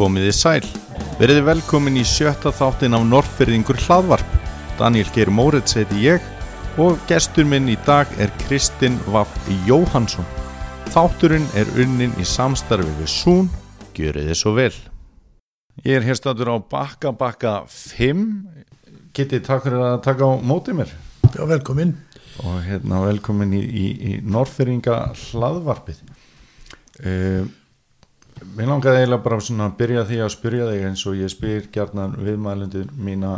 Komiði sæl. Veriði velkomin í sjötta þáttin af Norrfyrðingur hlaðvarp. Daniel Geir Móritz heiti ég og gestur minn í dag er Kristinn Vaff Jóhansson. Þátturinn er unnin í samstarfi við Sún. Gjörið þið svo vel. Ég er hér statur á Bakka Bakka 5. Kitty, takk fyrir að taka á mótið mér. Já, velkomin. Og hérna velkomin í, í, í Norrfyrðinga hlaðvarpið. Uh, Mér langaði eiginlega bara svona að byrja því að spyrja þig eins og ég spyr gjarnan viðmælundir mína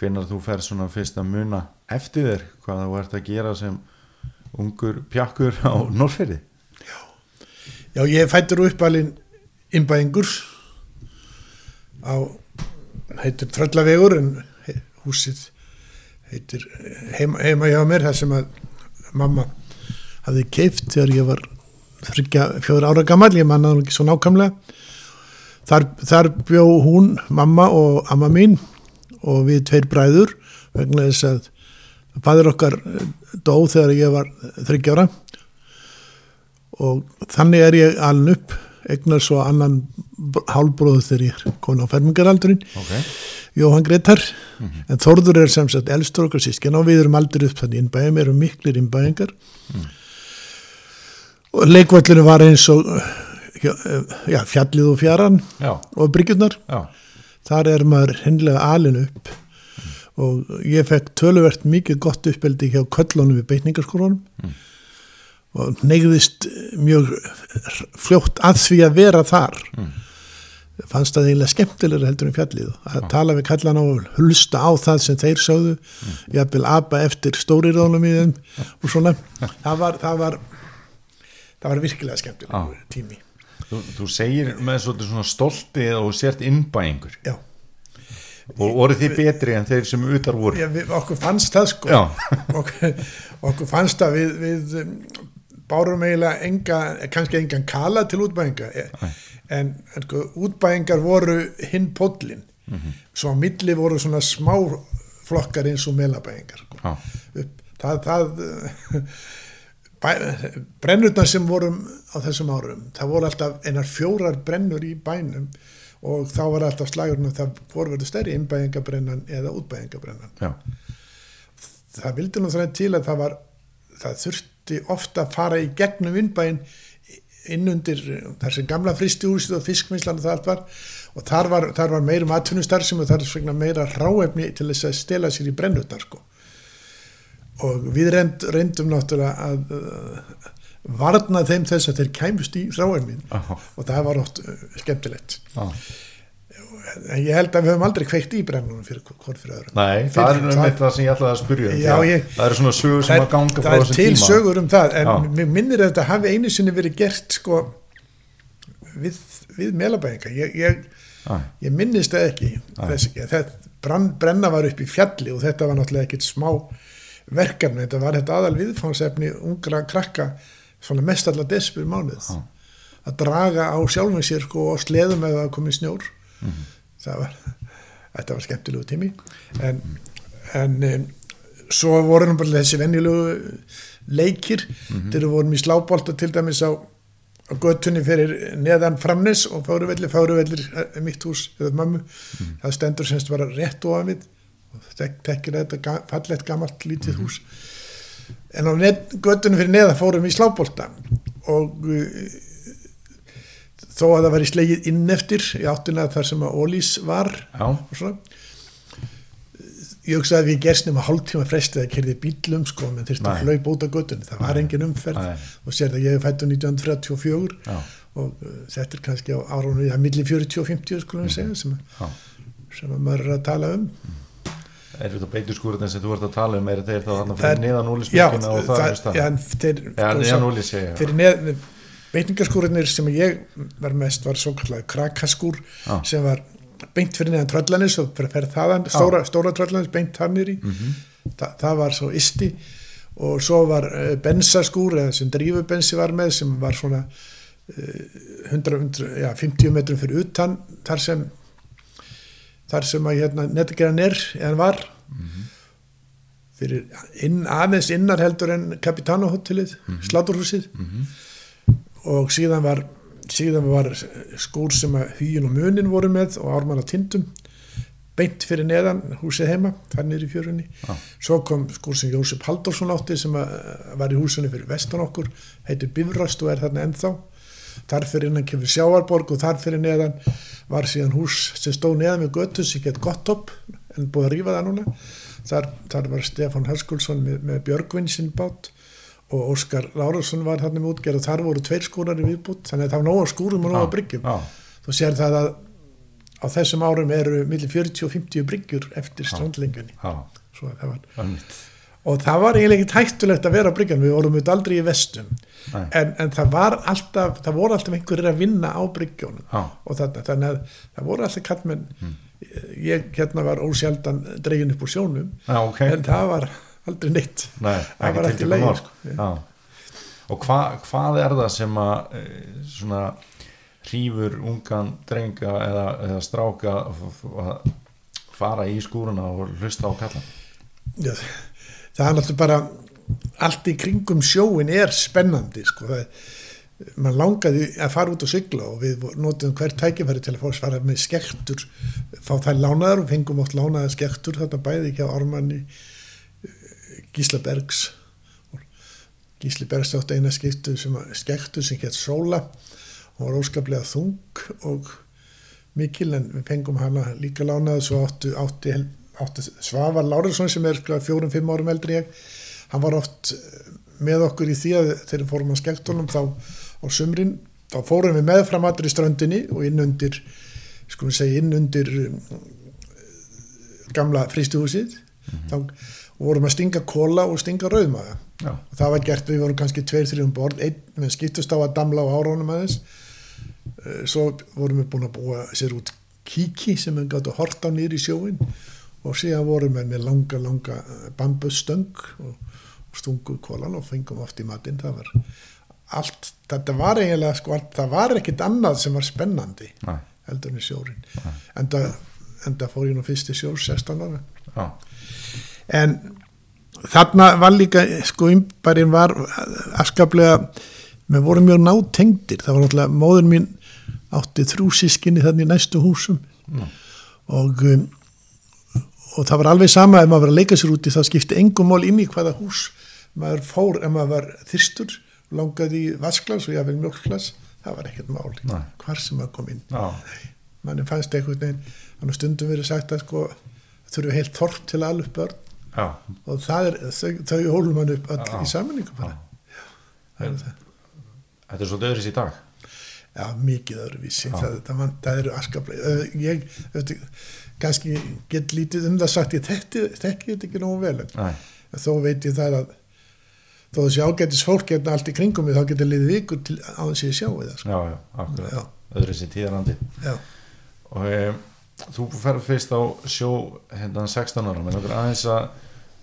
hvenar þú fer svona fyrst að muna eftir þér hvað þú ert að gera sem ungur pjakkur á Norrferði Já, ég fættur uppalinn innbæðingur á, heitir Tröllavegur en húsið heitir heima, heima hjá mér þar sem að mamma hafði keift þegar ég var fjóður ára gammal, ég manna það nú ekki svo nákvæmlega. Þar, þar bjó hún, mamma og amma mín og við tveir bræður vegna þess að fæður okkar eh, dó þegar ég var þryggja ára. Og þannig er ég aln upp egnar svo annan hálbróðu þegar ég er komin á fermingaraldurinn okay. Jóhann Gretar en Þórður er sem sagt elstur okkar sískin og við erum aldrei upp þannig. Innbæðum, erum miklir innbæðingar og leikvallinu var eins og já, já, fjallið og fjaran Já, og bryggjurnar. Já, þar er maður hennilega alin upp. Og ég fekk töluvert mikið gott uppeldi hjá köllunum við beitningarskólanum og neyðist mjög fljótt að því að vera þar. Fannst það eiginlega skemmtilega heldur en fjallið. Að tala við kallan á og hulsta á það sem þeir sögðu. Jafnvel apa eftir stórirónum í þeim og svona það var, það var það var virkilega skemmtilega tími. Þú, þú segir með svona stolti og sért innbæingur. Já. Og voru þið betri en þeir sem utar voru? Já, við, okkur fannst það sko. Okkur, okkur fannst það við, við um, bárum eiginlega enga, kannski engan kala til útbæðinga en, en sko, útbæðingar voru hinn póllin svo á milli voru svona smá flokkar eins og melabæðingar sko. Það, það brennurnar sem vorum á þessum árum, það voru alltaf einar fjórar brennur í bænum og þá var alltaf slagurinn að það voru verið stærri innbæðingabrennan eða útbæðingabrennan. Já, það vildi nú þannig til að það var það þurfti ofta að fara í gegnum innbæin inn undir þessi gamla fristihúsið og fiskvinnslan og það allt var. Og þar var, þar var meira matfunnustar sem og þar svegna meira ráefni til þess að stela sér í brennutnar sko og við reynd, reyndum náttúrulega að uh, varna þeim þess að þeir kæmust í Aha. og það var oft uh, skemmtilegt. Já. en ég held að við höfum aldrei kveikt í brennunum fyrir hvort fyrir öðrum. Nei, það Fyrir- er um það sem ég ætlaði að spyrja um, Já, ég- það eru svona sögur sem að ganga frá það er til tíma. sögur um það en Já. mér minnir að þetta hafi einu sinni verið gert sko við, við melabæðinga ég, ég, ég minnist það ekki ekki þetta brann, brenna var upp í fjalli og þetta var náttúrulega ekkit smá verkefni, þetta var þetta aðal viðfangsefni ungra krakka svona mest allar desper mánuð Já. að draga á sjálfum sér sko og sleðum ef það komið snjór Mhm. það var þetta var skemmtilegu tími en, en um, svo voru nú bara þessi venjulegu leikir Mhm. þegar við vorum í slábolta til dæmis á, á göttunni fyrir neðan framnes og fáruvelli, fáruvellir eh, mitt hús eða mömmu, Mhm. það stendur semst bara rétt ofan við tekkir þetta ga, fallegt gamalt lítið Mhm. hús. En á net, göttunni fyrir neðan fórum við í slábolta. Og uh, þó að það var í slegið inn eftir í áttuna þar sem að Ólís var Já, og svona ég hugsaði að við gerst nema hálftíma frestið að kerði bílum sko, menn þurfti að hlaupa út af göttunni það var engin umferð. Nei. og sér það ég hef fættu 1934 já, og uh, þetta er kannski á árunni það er milli 40 og 50 skulum við segja sem, sem að maður er að tala um Er þetta beiturskúrðin sem þú ert að tala um, er þeir þá Það fyrir neðan já, ólismökkina og það er stað? já, þeir, sko, neðan já. fyrir neð beitningaskúrinir sem ég var mest var svo kallega krakaskúr Já. sem var beint fyrir neðan tröllanis og fyrir þaðan, stóra, stóra tröllanis beint hann nýri Mhm. Þa, það var svo isti og svo var uh, bensaskúr eða sem drífubensi var með sem var svona uh, 100, 100, já, 50 metrum fyrir utan þar sem þar sem að hérna netgeran er eða var. Fyrir inn, aðeins innar heldur en Capitano hotellið, sláturhúsið. Og síðan var síðan var skór sem að hýjun og munin voru með og ármann að tindum beint fyrir neðan húsið heima þar niður í fjörunni. Já. svo kom skór sem Jósef Halldórsson átti sem var í húsunni fyrir vestan okkur heitir Bifrast og er þarna ennþá þar fyrir innan kemur Sjáarborg og þar fyrir neðan var síðan hús sem stóð neðan með götu sem gett gott upp en búið að rífa það núna. Þar, þar var Stefán Hörskulsson með, með Björgvin sinn bát og Óskar Lárusson var þarna með útgerð og þar voru tveir skúrar í viðbútt þannig að það var nóga skúrum og nóga bryggjum. þú sér það að á þessum árum eru millir 40 og 50 bryggjur eftir strandlengjunni. Já, Svo að það var, og það var eiginlega ekki hættulegt að vera á bryggjan, við vorum auðvitað aldrei í vestum. En, en það var alltaf það voru alltaf einhverjir að vinna á bryggjónum og þetta, þannig að það voru alltaf kallmenn ég hérna var ósjaldan dregin upp úr sjónum já, ok. en það var aldrei neitt. Nei, það var tiltökum leið sko. Já. Og hva, hvað er það sem að e, svona hrífur ungan drenga eða, eða stráka að fara í skúruna og hlusta á kallan? Já, það er náttúrulega bara allt í kringum sjóin er spennandi sko. Mann langaði að fara út og sigla og við notum hver tækifæri til að fá svara með skektur fá þær lánaðar og fengum oft lánaðar skektur þetta bæði ekki á Ármanni Gísla Bergs Gísli Bergs átti eina skiptu sem sem gett sóla og var óskaplega þung og mikil en við fengum hana líka lánaði svo áttu, átti, átti Svavar Lárusson sem er sko fjórum-fimm árum eldri en ég hann var oft eh, með okkur í því að þegar fórum að skektunum þá á sumrin þá fórum við meðfram allir í ströndinni og inn undir skulum segja inn undir um, gamla frístuhúsið þá vorum að stinga kóla og stinga rauðmaga. Já, og það var gert, við vorum kannski tveir, þrjum borð einn með skiptust á að damla á árónum aðeins. Eh, svo vorum við búin að búa sér út kíki sem við gáttu að horta á nýri sjóin og síðan vorum við með langa, langa eh, bambusstöng og, og stungu kólan og fengum oft í matinn. Það var allt, þetta var eiginlega sko, allt, það var ekkit annað sem var spennandi Nei. heldur en sjórin en það, fór ég nú fyrst í sjór 16 ára. Já, en þarna var líka sko umbærin var afskaplega við vorum mjög nátengdir. Það var náttúrulega, móður mín átti þrjú sískinni þannig í næstu húsum. Já. og um, og það var alveg sama ef maður var að leika sér úti það skipti engum mál inn í hvaða hús maður fór ef maður var þyrstur langaði í vasklas og jáfnvel mjölklas það var ekkert mál. Nei. hvar sem maður kom inn. Manni fannst veginn hann stundum verið sagt að sko þurfi heilt þorp til alveg börn. Já, og það er, þau, þau hólum hann upp öll Já. í sammenningu bara. Það það. þetta er svolítið öðris í dag? Já, mikið öðruvísi, það, það, van- það eru askaplega, ég, veitu, kannski get lítið um það sagt, ég þekki þetta ekki nógu vel, en þó veit ég það að þó þessi ágætis fólk hérna allt í kringum þá getur liðið vikur til á þess að ég sjáu það, sko. já, já, akkurat. Já. öðris í tíðarandi. Já, og e, þú fer fyrst á sjó hendan 16 ára. Menn okkur aðeins að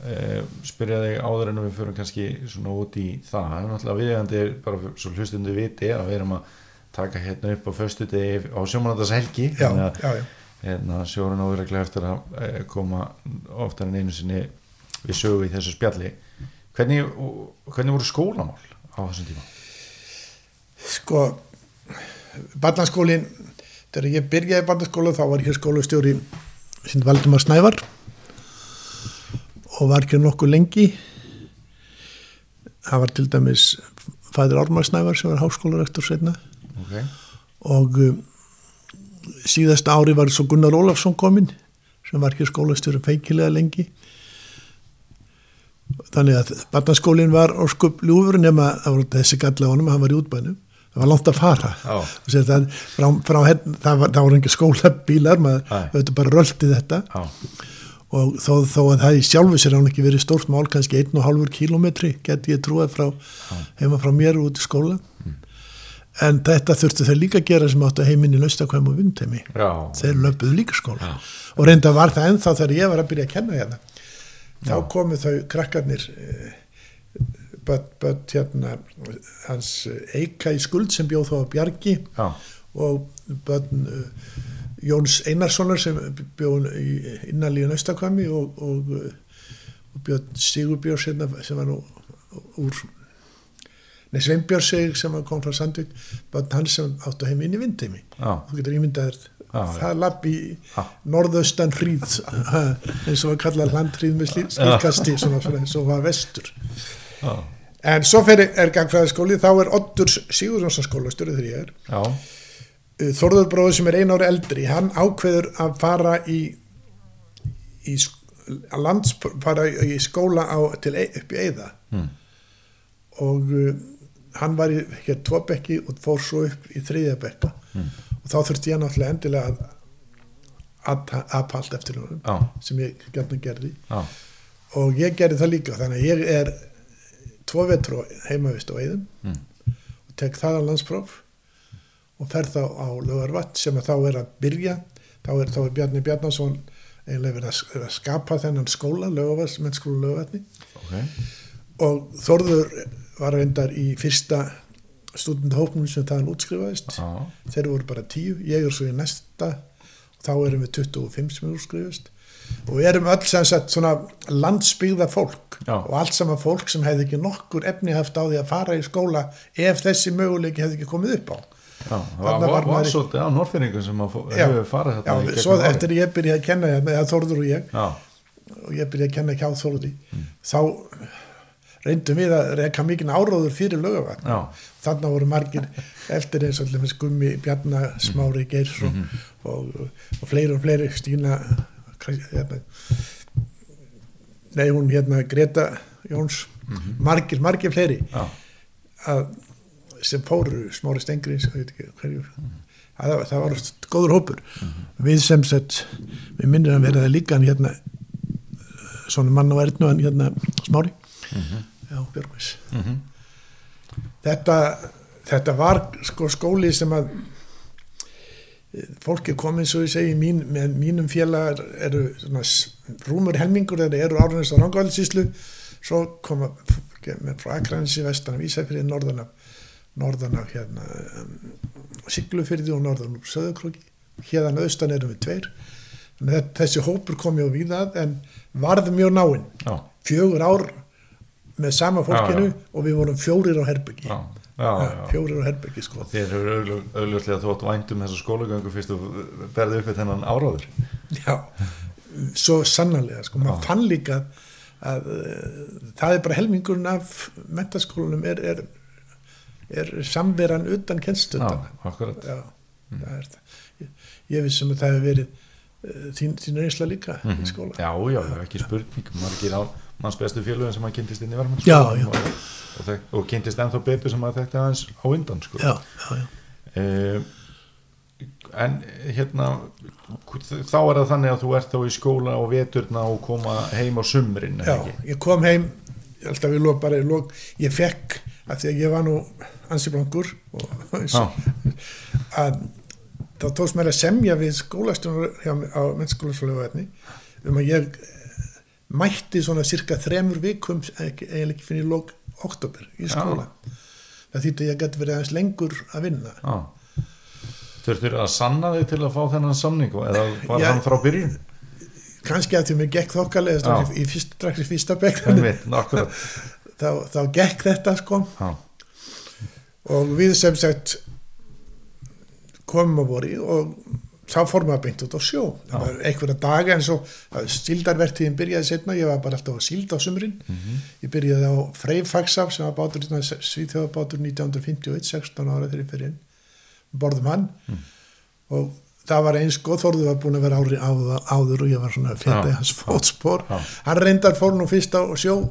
e, spyrja þig áður en við fyrir kannski svona út í það. En náttúrulega viðjandi bara fyrir- svo hlustundu viti að við erum að taka hérna upp á föstu degi á sjómanandars helgi já, já, já. Hérna, sjórun óverreglega eftir að e, koma oftar en einu sinni við sögu í þessu spjalli hvernig, hvernig voru skólamál á þessum tíma? Sko, barnaskólin, þegar ég byrjaði barnaskóla þá var hér skólastjóri sem Valdimar Snævar og var ekki nokkuð lengi. Það var til dæmis fæður Ármar Snævar sem var háskólarektor setna Okay. og um, síðasta ári var svo Gunnar Ólafsson kominn sem var ekki skólastjóri feikilega lengi. Þannig að barnaskólinn var óskup ljúfur nema var þessi galla honum að hann var í útbænum. Það var langt að fara. Það, frá, frá, henn- það, var, það voru ekki skólabílar maður auðvitað bara röldi þetta. Já, og þó, þó að það í sjálfu sér hann ekki verið stórt mál kannski einn og hálfur kílómetri geti ég trúið frá heima frá mér út í skóla en þetta þurftu þau líka að gera sem áttu heiminni laustakvæm og vindheimi. Já, þeir löpuðu líka skóla. Já. og reynda var það ennþá þegar ég var að byrja að kenna hérna. Þá komu þau krakkarnir eh, börn hérna hans eh, Eika í skuld sem bjóð þá að Bjargi. Já, og börn uh, Jóns Einarssonar sem bjóð innanlíðan Östakvami og, og, og björn Sigurbjörn sem, sem var nú úr Nei, Sveinbjörnseg sem kom frá Sandvík bönn hans sem áttu heim inn í vindheimi. Já, þú getur ímyndaðir Já, það lapp í Já. norðaustan hríð eins og var kallað landhríð með slí- slíkasti eins og var vestur. En svo fyrir er gangfræðaskóli þá er Oddur Sigurjónsson skólastjóri þegar ég er. Já, Uh, Þórður bróður sem er einu ári eldri hann ákveður að fara í, í lands, fara í skóla á, til, Ei- upp í Eiða Mm. og uh, hann var í hér tvo bekki og fór svo upp í þriðja bekka. Mm. og þá þurfti ég náttúrulega endilega að að aðpalt eftir honum já, sem ég gætna gerði. Já, og ég gerði það líka þannig að ég er tvo vetru heimavist á Eiðum Mm. og tek það á landspróf og fer þá á lögarvatt sem þá er að byrja. Þá er, þá er Bjarni Bjarnason eiginlega verið að, skapa þennan skóla lögarvatt, mennskóla lögarvatni ok, og Þórður var reyndar í fyrsta stúdendahóknum sem þaðan útskrifaðist. Já, þeir voru bara tíu, ég er svo í næsta og þá erum við 25 sem er útskrifast. Og við erum öll sem sagt svona landsbyggða fólk Já. og allt saman fólk sem hefði ekki nokkur efni haft á því að fara í skóla ef þessi möguleiki hefði ekki komið upp á. Já, það var, svolítið á Norrfyrringum sem Já. hefur farið Já, þetta gegnum svo eftir ég byrjaði að kenna hérna, eða Þórður og ég Já, og ég byrjaði að kenna hjá Þórði þá reyndum við að reyka mikinn áróður fyrir lögavatn já, þarna voru margir eftir eins og skummi Bjarnar Smári Geirs og, og, og fleiri og fleiri Stína hérna, nei hún hérna Greta Jóns. Margir, margir fleiri að, sem fóru Smári Stengri hverju. Að, það var góður hópur. Við sem sett við minnir að vera það líka hann hérna svona mann og erðnu hann hérna Smári já, Björgvís mhm, þetta, þetta var sko skóli sem að fólk er komið svo ég segi mín, með mínum félagar eru svona, rúmur helmingur þegar eru árunist á Rangvældsíslu svo koma með frá Akranesi vestan af Ísafrið norðan af norðan af hérna um, Siglufyrði og norðan úr Söðukróki hérna austan erum við tveir. Þessi hópur kom mjög víðað en varð mjög náinn. Fjögur ár með sama fólkinu Já, já. og við vorum fjórir á herbyggi já, fjórir á herbyggi sko þér hefur auðvitað þótt væntum þessa skólagöngu fyrst og berði upp við þennan áráður. já, svo sannarlega sko, maður fann líka að uh, það er bara helmingurinn af mentaskólanum er, er, er samveran utan Já, kennstundana akkurat. já, það er það ég, ég vissum að það hefur verið uh, þín, þín reynsla líka Mhm. í skóla Já, já, ekki spurning. Margir á manns bestu félögum sem að kynntist inn í verðmenn. Já, já. Og, og, þek, og kynntist ennþá betur sem að þetta aðeins á undan, sko. já, já, já. Eh, en hérna þá er það þannig að þú ert þá í skóla og veturna og koma heim á sumrin Já, ég kom heim ég held að við lók bara í lók ég fekk, að því að ég var nú ansi blankur og, Já. að þá tókst mér að semja við skólastjónur á mennskólasvöluvæðni um að ég mætti svona cirka þremur vikum eiginlega ekki fyrir lók oktober í Já. skóla það þýtti að ég gæti verið aðeins lengur að vinna Já. Þurftur að sanna þig til að fá þennan samning eða var Já. hann frá byrjun? kannski að því mér gekk þokkalega Já. í fyrst, í fyrsta bekk þá, þá gekk þetta sko Já, og við sem sagt komum á voru og að beint út á sjó það var einhverja daga en svo síldarvertíðin byrjaði setna, ég var bara alltaf á síld á sumrin Mhm. ég byrjaði á Freyfagsaf sem var bátur svíþjóðabátur 1951 16 ára þegar ég fyrir inn borðum hann Mm. og það var eins góð Þórður var búin að vera ári áður, áður og ég var svona Já. hans fótspor Já. hann reyndar fór nú fyrst á sjó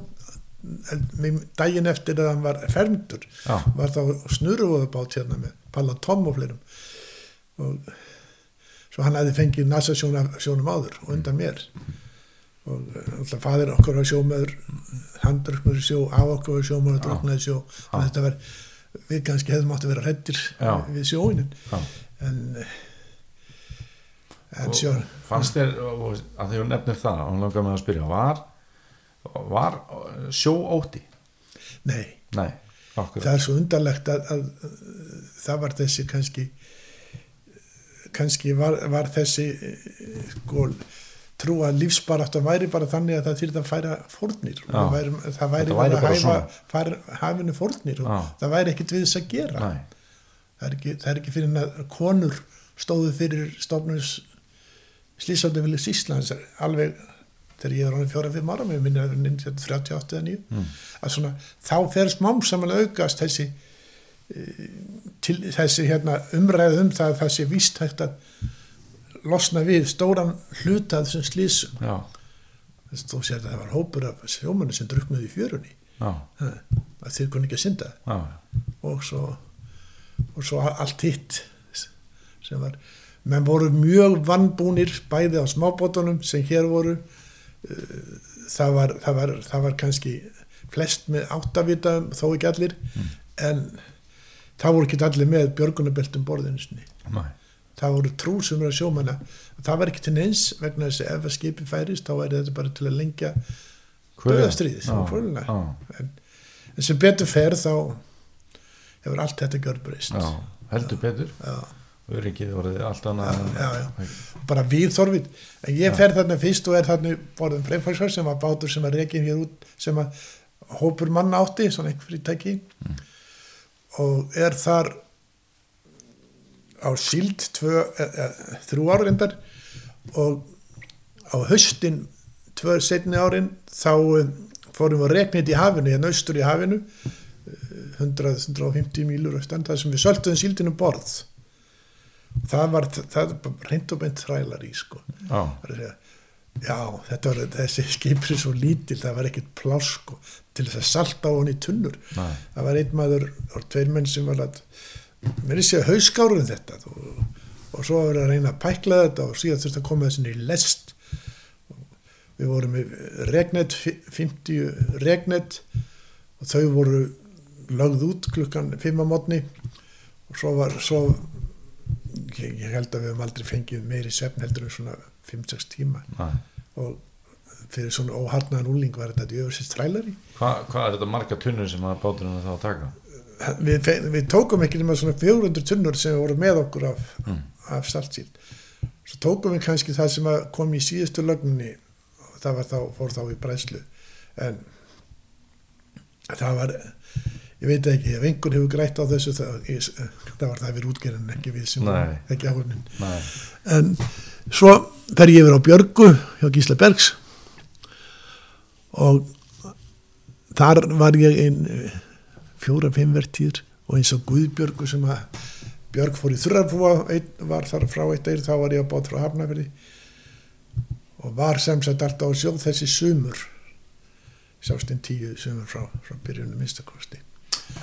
daginn eftir að hann var fermdur já, var þá snuruvóðabát hérna með Palla Tom og fleirum og svo hann hefði fengið NASA sjónum áður og undan mér. Og eh, alltaf fadir okkur var sjómaður hann í sjó, á okkur var sjómaður í sjó. Þetta var við kannski hefðum átt að vera hrettir við sjóinin en eh, en Og sjó Fannst þér, að þú nefnir það og hann langar með að spyrja, var var sjó óti? nei, Nei, það er svo undarlegt að, að, að það var þessi kannski kannski var, var þessi eh, sko, trú að lífsbarátt væri bara þannig að það þýrði að færa fórnir og Já. það væri, það væri Þetta bara væri að hæfa færa, hafinu fórnir og Já. það væri ekkit við þess að gera það er ekki, það er ekki fyrir að konur stóðu fyrir stofnus slísandi vilja Íslands alveg þegar ég er ánum fjóra-fimm ára með minni að vera 1938 eða 9 Mm. að svona, þá fer smám saman aukast þessi til, þessi hérna, umræð um það að það sé víst hægt að losna við stóran hluta þessum slísum já, þú sér að það var hópur af sjómanni sem druknuði í fjörunni. Já, að þeir kunni ekki að synda. Já, og svo, og svo allt hitt sem var menn voru mjög vannbúnir bæði á smábótunum sem hér voru. Eh, það var, það var, það var kannski flest með áttavita þó ekki allir. En það voru ekki allir með björgunabeltum nei, það voru trúsumra sjómanna. Það var ekki til neins vegna þess að ef að skipi færist þá væri þetta bara til að lengja Já, en, en sem betur fer þá hefur allt þetta gjörbreyst. Já, heldur betur. Já, öryggið voruð allt annað en- já, já. bara viðþorfið en ég fer þarna fyrst og er þarna borðum Freyfarsar sem var bátur sem var rekin hér út sem að hópur manna átti svona einhver fyrirtæki og er þar á síld tvö, e, e, þrjú ára reyndar. Og á höstin tvö setni árin þá eh, fórum við að rekna þetta í hafinu hérna austur í hafinu. Eh, 100-150 mílur austan þar sem við sölduðum síldinu borð. Það var það var reynd og beint þrælar í sko. Segja, já, þetta var þessi skipri svo lítil, það var ekkert pláss sko, til þess að salta á hann í tunnur. Nei, það var einn maður og tveir menn sem var að mér er sér hauskáruð þetta. Og, og svo var að reyna að pækla þetta og síðan þurfti að koma þessin í lest. Við vorum með regnet 50 regnet og þau voru lögð út klukkan 5 á mótni og svo var svo ég, ég held að við höfum aldrei fengið meiri svefn heldur en svona 5-6 tíma. Nei. Og fyrir svona óharnaðan úling var þetta djöfusins trælari Hva, hvað er þetta marga tunnur sem að er þá að taka? við, við tókum ekki nema svona 400 tunnur sem voru með okkur af, Mm. af saltsíl svo tókum við kannski það sem kom í síðustu lögninni og það var þá, fór þá í bræðslu en það var ég veit ekki, ef einhvern hefur grætt á þessu það, ég, það var það við útgerðin ekki við sem Nei. ekki áhugnin Nei, en svo fer ég yfir á Björgu hjá Gísla Bergs og þar var ég einn fjóra-fimm vertíður og eins og Guðbjörgu sem að Björg fór í Þurrarfúa var þar frá eitt eir þá var ég á bát frá Hafnafjörði og var sem sagt alltaf á sjó þessi sumur. Sjástinn tíu sumur frá, frá byrjunum minnstakosti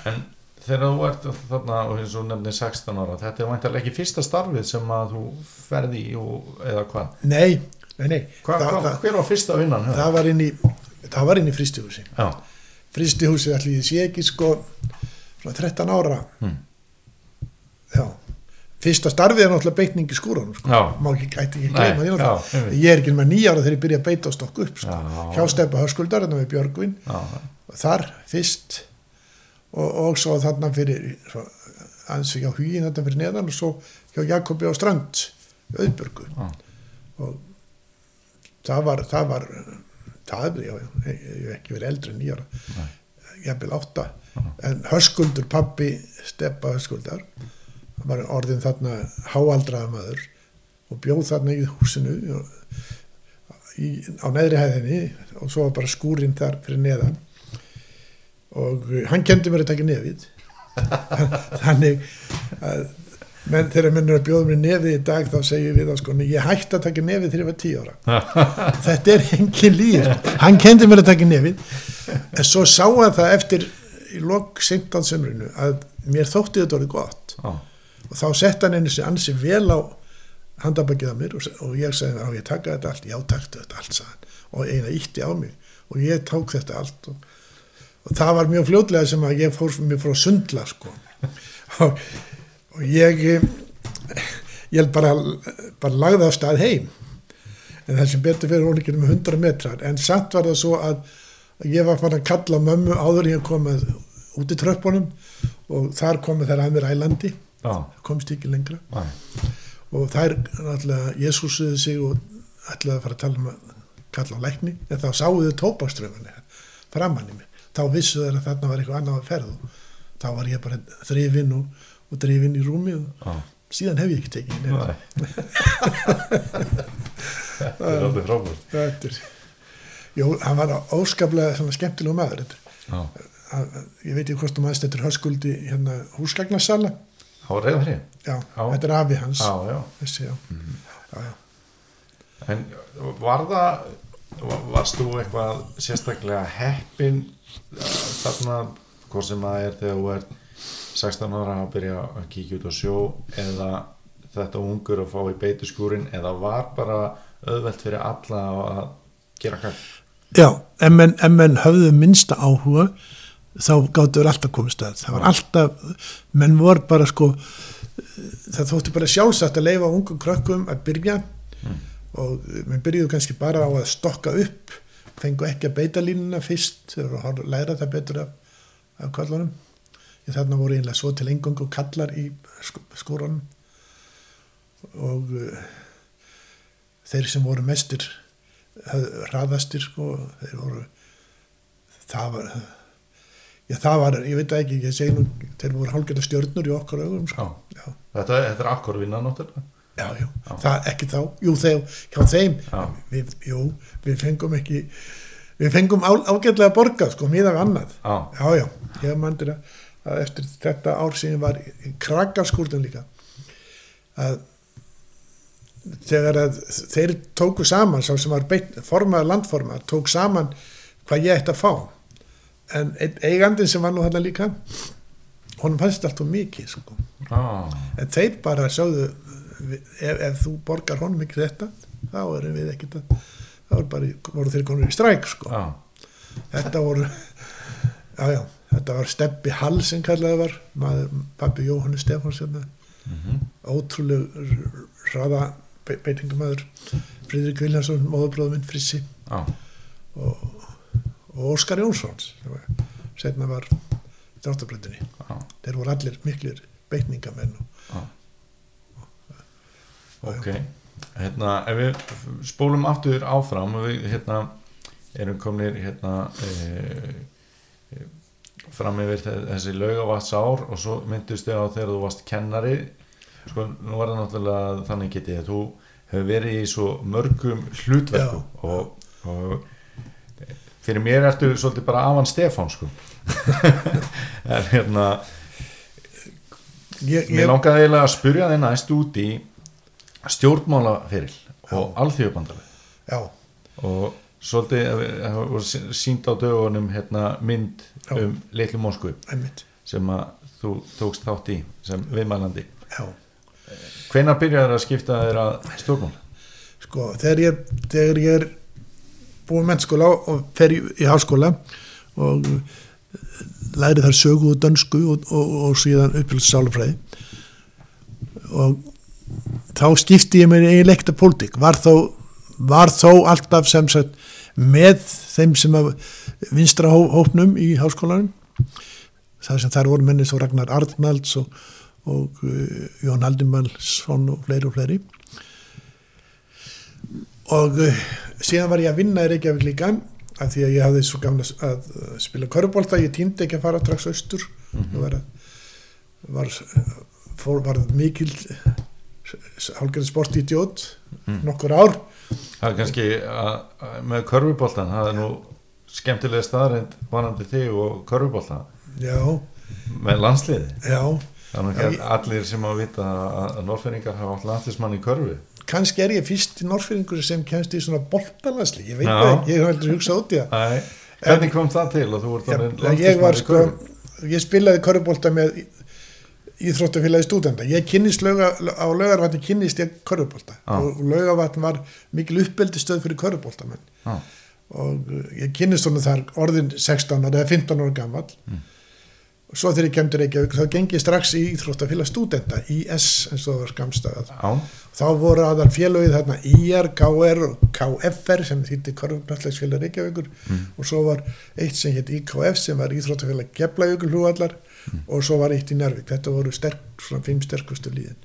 en þegar þú ert þarna og eins og nefnir 16 ára þetta er væntalega ekki fyrsta starfið sem að þú ferði í og, eða hvað? Nei, nei, nei. Hva, það, hva, það, hver var fyrsta vinnan? það var inn í það var inn í fristihúsi Já, fristihúsi allir ég sé ekki sko svona 13 ára. Hmm. já. Fyrsta starfið er náttúrulega beitning í skúranum sko. Má ekki, ætti ekki gleyma því náttúrulega. ég er ekki með nýjára þegar ég byrja að beita og stokka upp sko. Já. hjá Steppa Höskuldar hérna með Björgvin. Já, þar fyrst. Og, og svo þarna fyrir aðeins hjá Hugin þarna fyrir neðan og svo hjá Jakobi á Strand auðbörgu já, og það var það var það, já, ég ég hef ekki verið eldri en nýjara Nei. jafnvel átta. En Höskuldur pappi Steppa Höskuldar hann var orðin þarna háaldraða maður og bjóð þarna í húsinu og, í, á neðri hæðinni og svo var bara skúrin þar fyrir neðan. Og hann kendi mér að taka nefið. Þannig að menn, þegar menn er að bjóða mér nefið í dag þá segjum við þá sko ég hætti að taka nefið þegar ég var tíu ára. Þetta er engin líð hann kendi mér að taka nefið. En svo sá hann það eftir í lok 16 sömrinu að mér þótti þetta orðið gott. Já, og þá sett hann einu sig ansi vel á handabakið á mér og, og ég sagði á ég taka þetta allt, já taktu þetta allt sagði og eina ítti á mig. Og ég tók þetta allt og, og það var mjög fljótlega sem að ég fór mér frá sundla sko. Og, og ég eh, ég held bara, bara lagði á stað heim. En það sem betur fyrir hún ekki um 100 metrar. En satt var það svo að ég var fann að kalla mömmu áður ég kom að út í tröppunum. Og þar komu þær að mér ælandi. Já, komst ekki lengra. Nei, og þær náttúrulega Jésúsuðu sig og ætlaði að fara að tala um að kalla á lækni. En þá sáuðu tópaströfunni framann í mig, þá vissu þeir að þarna var eitthvað annað að ferð og þá var ég bara þrifinn og, og drifinn í rúmi og Já. síðan hef ég ekki tekið nefn Þetta er alveg frábært. Þetta er Jú, hann var óskaplega svona skemmtilegu maður. Að- Ég veit ekki hvort þú maður þetta er höskuldi hérna húsgagnarsala Já. þetta er afi hans Já, já. Þessi, já. já. En var það, var- varst þú eitthvað sérstaklega heppin eh, þarna, hvort sem það er þegar þú ert 16 ára að byrja að kíkja út á sjó eða þetta ungur að fá í beituskúrin eða var bara auðvelt fyrir alla að gera kall? Já, ef menn, menn höfðu minnsta áhuga þá gáttu verið alltaf komist að. Það var alltaf, menn voru bara sko það þótti bara sjálfsagt að leifa ungum krökkum að byrja. Og menn byrjuðu kannski bara á að stokka upp fengu ekki að beita línuna fyrst horfa- læra það betur af, af kallunum ég þarna voru einlega svo til engung og kallar í sk skóranum og uh, þeir sem voru mestir höfðu- hraðastir sko, þeir voru það var já það var, ég veit ekki ég segi nú, þeir voru hálfgerða stjörnur í okkar augum sko. Já. já, Þetta, þetta er akkur vinna náttúrulega. já, já, Já. það ekki þá jú, þeir, hjá þeim við, jú, við fengum ekki við fengum á, ágætlega borgað sko, við annað Já, já, ég mandir að, að eftir þetta ár sem ég var í, krakkarskúrnum líka að þegar að þeir tóku saman sá sem var beitt, formaður landformaður tók saman hvað ég ætti að fá en einn eigandinn sem var nú þetta líka honum fannst allt og mikið sko. já, en þeir bara sögðu ef, ef þú borgar honum ekki þetta þá erum við ekkert að þá bara, voru þeir konur í stræk sko. já, þetta voru já já, þetta var Steppi Hall sem kallaði var, maður, pappi Jóhannes Stefáns hérna, mhm, ótrúleg hraða be beitingumæður Fridrik Viljansson, móðubróður minn Frissi. Já, og, og Óskar Jónsson sem var, setna var dráttabrættinni, já, þeir voru allir miklir beitningamenn og já. Ok, hérna, ef við spólum aftur áfram og við hérna erum komnir hérna e, fram yfir þe- þessi laugavatns ár og svo myndust þig á þegar þú varst kennari. Sko, nú var það náttúrulega þannig getið að þú hefur verið í svo mörgum hlutverkum og, og fyrir mér ertu svolítið bara Avan Stefán sko. En hérna ég, Mér ég, langaði eiginlega að spyrja þig næst út í stjórnmálaferil og alþjóðbandaleg já, og svolítið það voru sínt á dögunum hérna, mynd Já. um litlu Moskvu einmitt sem að þú tókst þátt í sem viðmælandi. já, Hvenær byrjaði að skipta þér að stjórnmála? sko, þegar ég, þegar ég er búin mennskóla og fer í, í háskóla og læri þar sögu og dönsku og, og, og síðan uppfylgst sálufræði og þá skipti ég mér í leikta pólitík var þó, var þó alltaf sem sagt með þeim sem að vinstra hó, hópnum í háskólanum. Það sem þar voru menni svo Ragnar Arnalds og, og uh, Jón Haldimannsson og fleiri og fleiri. Og uh, síðan var ég að vinna í Reykjavík líka af því að ég hafði svo gamla að spila körubólta, ég týndi ekki að fara strax austur. Ég var, að- var, fór, var mikil hálfgerði sportidjót Mm. nokkur ár Það er kannski að, að með körfuboltan, það er nú skemmtilega staðarind vanandi þig og körfuboltan já, með landsliði. já, ekki ég- allir sem að vita að, að norferingar hafa allir landslismann í körfu. kannski er ég fyrst í Norrfyrringur sem kemst í svona boltalansli, ég veit það ég hef heldur hugsað út í það hvernig kom það til og þú vart var landsliðsmaður í sko körfu? ég spilaði körubólta með íþróttafélagi stúdenda ég kynnist lauga, á laugarvatni kynnist ég körubólta Já. og laugarvatn var mikil uppbeldi stöð fyrir körubóltamenn Já, og ég kynnist honum þar orðin 16 ára eða 15 ára gammal og svo þegar ég kemur Reykjavík þá gengi ég strax í íþróttafélag stúdenda IS eins og það var skamstað já, þá voru aðal félagið þarna IR, KR og KFR sem þýtti Korfnallegsfélag Reykjavíkur. Og svo var eitt sem hétt IKF sem var Íþróttafélag Geflavíkur hlúallar og svo var eitt í Nærvík þetta voru sterk, fimm sterkustu líðin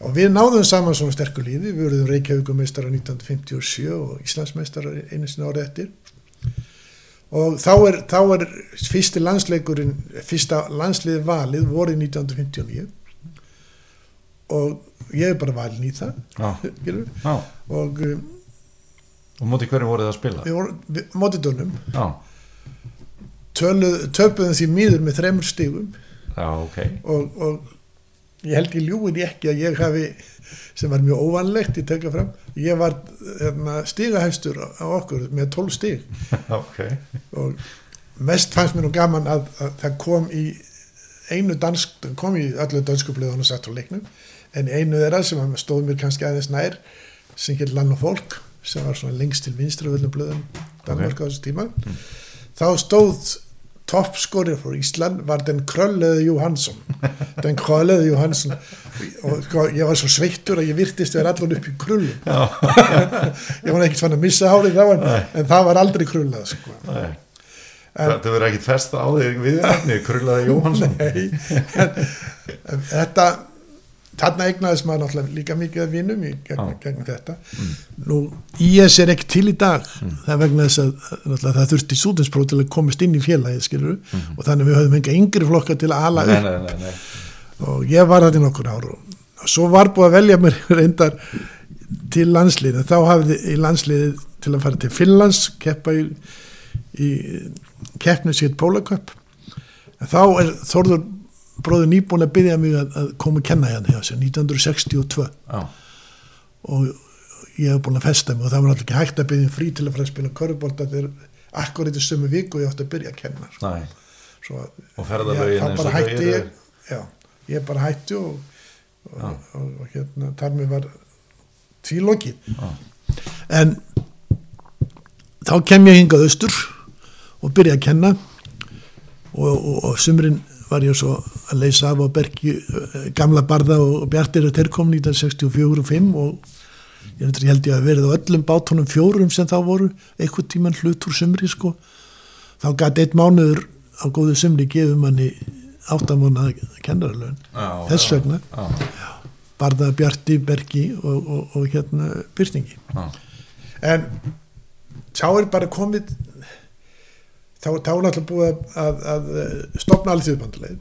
og við náðum saman svona sterkur líði, við verðum Reykjavíkumeistara 1957 og Íslandsmeistara einu sinna árið eftir og þá er, þá er fyrsti landsleikurinn, fyrsta landsliði valið vorið 1959 og ég er bara valin í það skilurðu. Já. og um, Og móti hverju voruð það að spila? vorum, mótidónum Já. töluð- töpuðum því miður með þremur stigum. Já, ok. og, og ég held ég ljúin ekki að ég hafi sem var mjög óvanlegt í tekja fram ég var hérna, stigahæstur á, okkur með 12 stig. Ok. og mest fannst mér nú gaman að, að það kom í einu dansk, það kom í öllu dansku blöðun og satt á leiknum. En í einu þeirra sem stóð mér kannski aðeins nær sem hér land og fólk sem var svona lengst til vinstri á öllum blöðun Danmark á þessu tíma þá stóð toppskorið fyrir Ísland var den krölleði Jóhansson den krölleði Jóhansson og sko, ég var svo sveittur að ég virtist vera allan upp í krullum. Ég var ekkert fann að missa hárið þá en, en það var aldrei krullað sko. Það verður ekkit fest á þig við Krullaði Jóhansson. Nei, en, en þetta þarna eignaðist maður náttúrulega líka mikið að vinum í gegn, gegn þetta. Nú IS er ekki til í dag. Það er vegna þess að það þurfti sútinspróf til að komast inn í félagið skilur og þannig við höfum enga yngri flokka til að ala Nei, nei, nei, nei. og ég var þetta í nokkur ár og svo var búið að velja mér reyndar til landsliðið. Þá hafði í landsliðið til að fara til Finnlands keppa í, í keppnum sér Pólaköp en þá er Þórður bróður nýbúin að byggja mig að, að koma að kenna hérna hjá sér 1962 Já. og ég hef búin að festa mig og það var alltaf ekki hægt að byggja frí til að fara að spila körubólta þegar akkurat í sömu viku ég átti að byrja að kenna sko. Svo, Og þá eins og þau hætti eru. já, ég bara hætti og, og, og, og hérna þar mér var tvíloki Já. en þá kem ég hingað austur og byrja að kenna og, og, og sumrin var ég svo að leysa af á bergi eh, gamla barða og bjartir og þeir kom 1964 og 5 og ég, held ég að verið á öllum bátunum fjórum sem þá voru einhvern tíman hlut úr sumri sko. Þá gæti eitt mánuður á góðu sumri gefum manni áttamána kennaralögn Já, þess vegna. barða bjarti bergi og, og, og hérna byrtingi. En þá er bara komið þá, þá er náttúrulega búið að, að, að stopna alþjóðbandulegð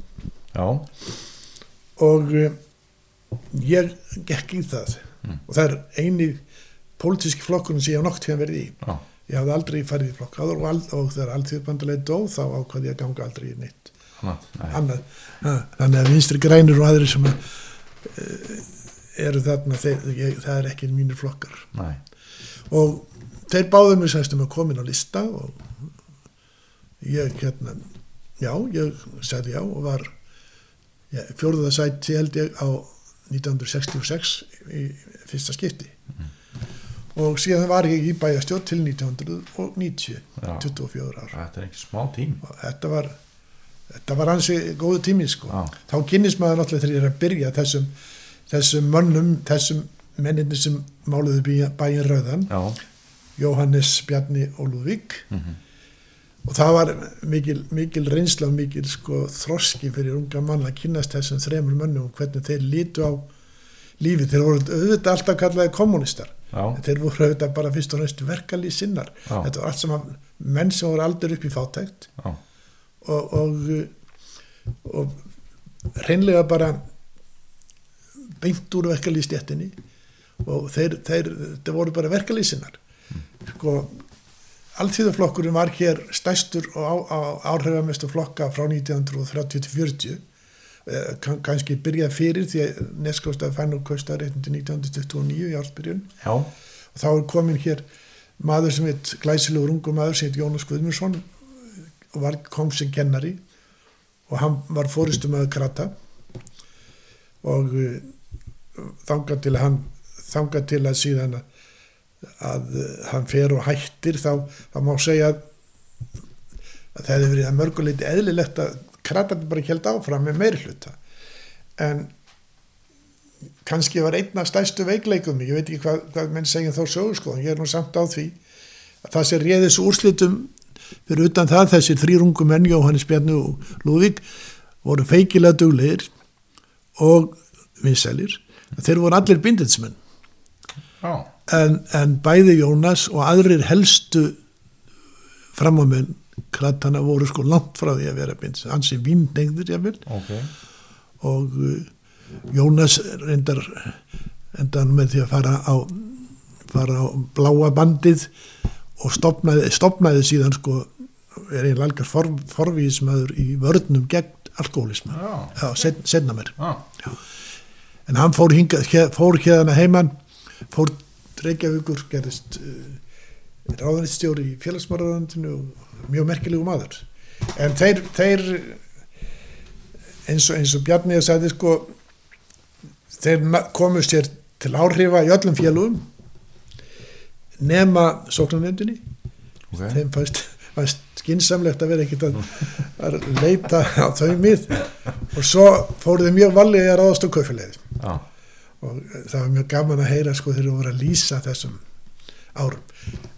Já. og uh, ég gekk í það og það er eini pólitíski flokkurinn sem ég hef nokt hérna verið í Já. ég hafði aldrei farið í flokk áður og, og þegar alþjóðbandulegð dó þá ákvaði ég að ganga aldrei í neitt. Nei. annað ha, þannig að vinstri grænir og aðri sem að, uh, eru þarna þeir, ég, það er ekki mínir flokkar Nei. og þeir báðu mig sæstum að koma inn á lista og ég hérna já, ég sagði já og var ja, fjórða sæti held ég á 1966 í fyrsta skipti og síðan var ég í bæjastjórn til 1990 Já. 24 ár Þetta er ekki smá tím. þetta var þetta var hansi góðu tími sko þá kynnist maður náttúrulega þegar ég er að byrja þessum, þessum mönnum þessum menninni sem máluðu bæ- bæinn rauðan Já. Jóhannes, Bjarni og Lúðvík Mhm. Og það var mikil, mikil reynsla og mikil sko, þroski fyrir unga mann að kynast þessum þremur mönnum og hvernig þeir lítu á lífi, þeir voru auðvitað alltaf kallaði kommunistar þeir voru auðvitað bara fyrst og næstu verkalýs sinnar. Já. þetta var allt saman menn sem voru aldrei upp í fátækt. Já. og, og, og reynlega bara beint úr verkalýstjættinni og þeir, þeir, þeir voru bara verkalýsinnar sko Alþjóðaflokkurinn var hér stæstur og áhrifamestu flokka frá 1930-40 eh, kann, kannski byrjað fyrir því að neskóstaði fann og kostaði réttin til 1929 í ársbyrjun. Og þá er komin hér maður sem heit glæsilegur ungu maður sem heit Jónas Guðmundsson og var, kom sem kennari og hann var fóristum að krata. Og uh, þangað til að hann þangað til að síðan að, að uh, hann fer og hættir þá, þá má segja að, að það hefði verið að mörguleiti eðlilegt að kratandi bara held áfram með meiri hluta. En kannski var einn af stærstu veikleikum ég veit ekki hvað, hvað menn segja þá sögur sko, ég er nú samt á því að það sem réðis úrslitum fyrir utan það þessir þrýrungu menn Jóhannes Bjarni og Lúðvík voru feikilega duglegir og vinsælir. Þeir voru allir binditsmenn Já, en, en bæði Jónas og aðrir helstu framámenn kratana voru sko langt frá því að vera binditsmenn hans er vínnegður jáfnvel ok. Og uh, Jónas reyndar endan með því að fara á fara á bláa bandið og stopnaði, stopnaði síðan sko er einn algar for, forvísmaður í vörnum gegn alkoholisma Já, já, sen, senna mér já, en hann fór, hingað, fór hérna heimann fór Reykjavíkur gerðist uh, ráðanistjóri í félagsmáraðandinu og mjög merkilegu maður. En þeir, þeir eins og, eins og Bjarni sagði sko þeir komu sér til áhrifa í öllum félugum nema sóknarnefndinni. Ok. Þeim fannst, fannst skinsamlegt að vera ekkit að, að leita á þau mið. Og svo fóruðu mjög valið að ráðast á kaufélagið. Já, og það var mjög gaman að heyra sko þegar þú voru að lýsa þessum árum.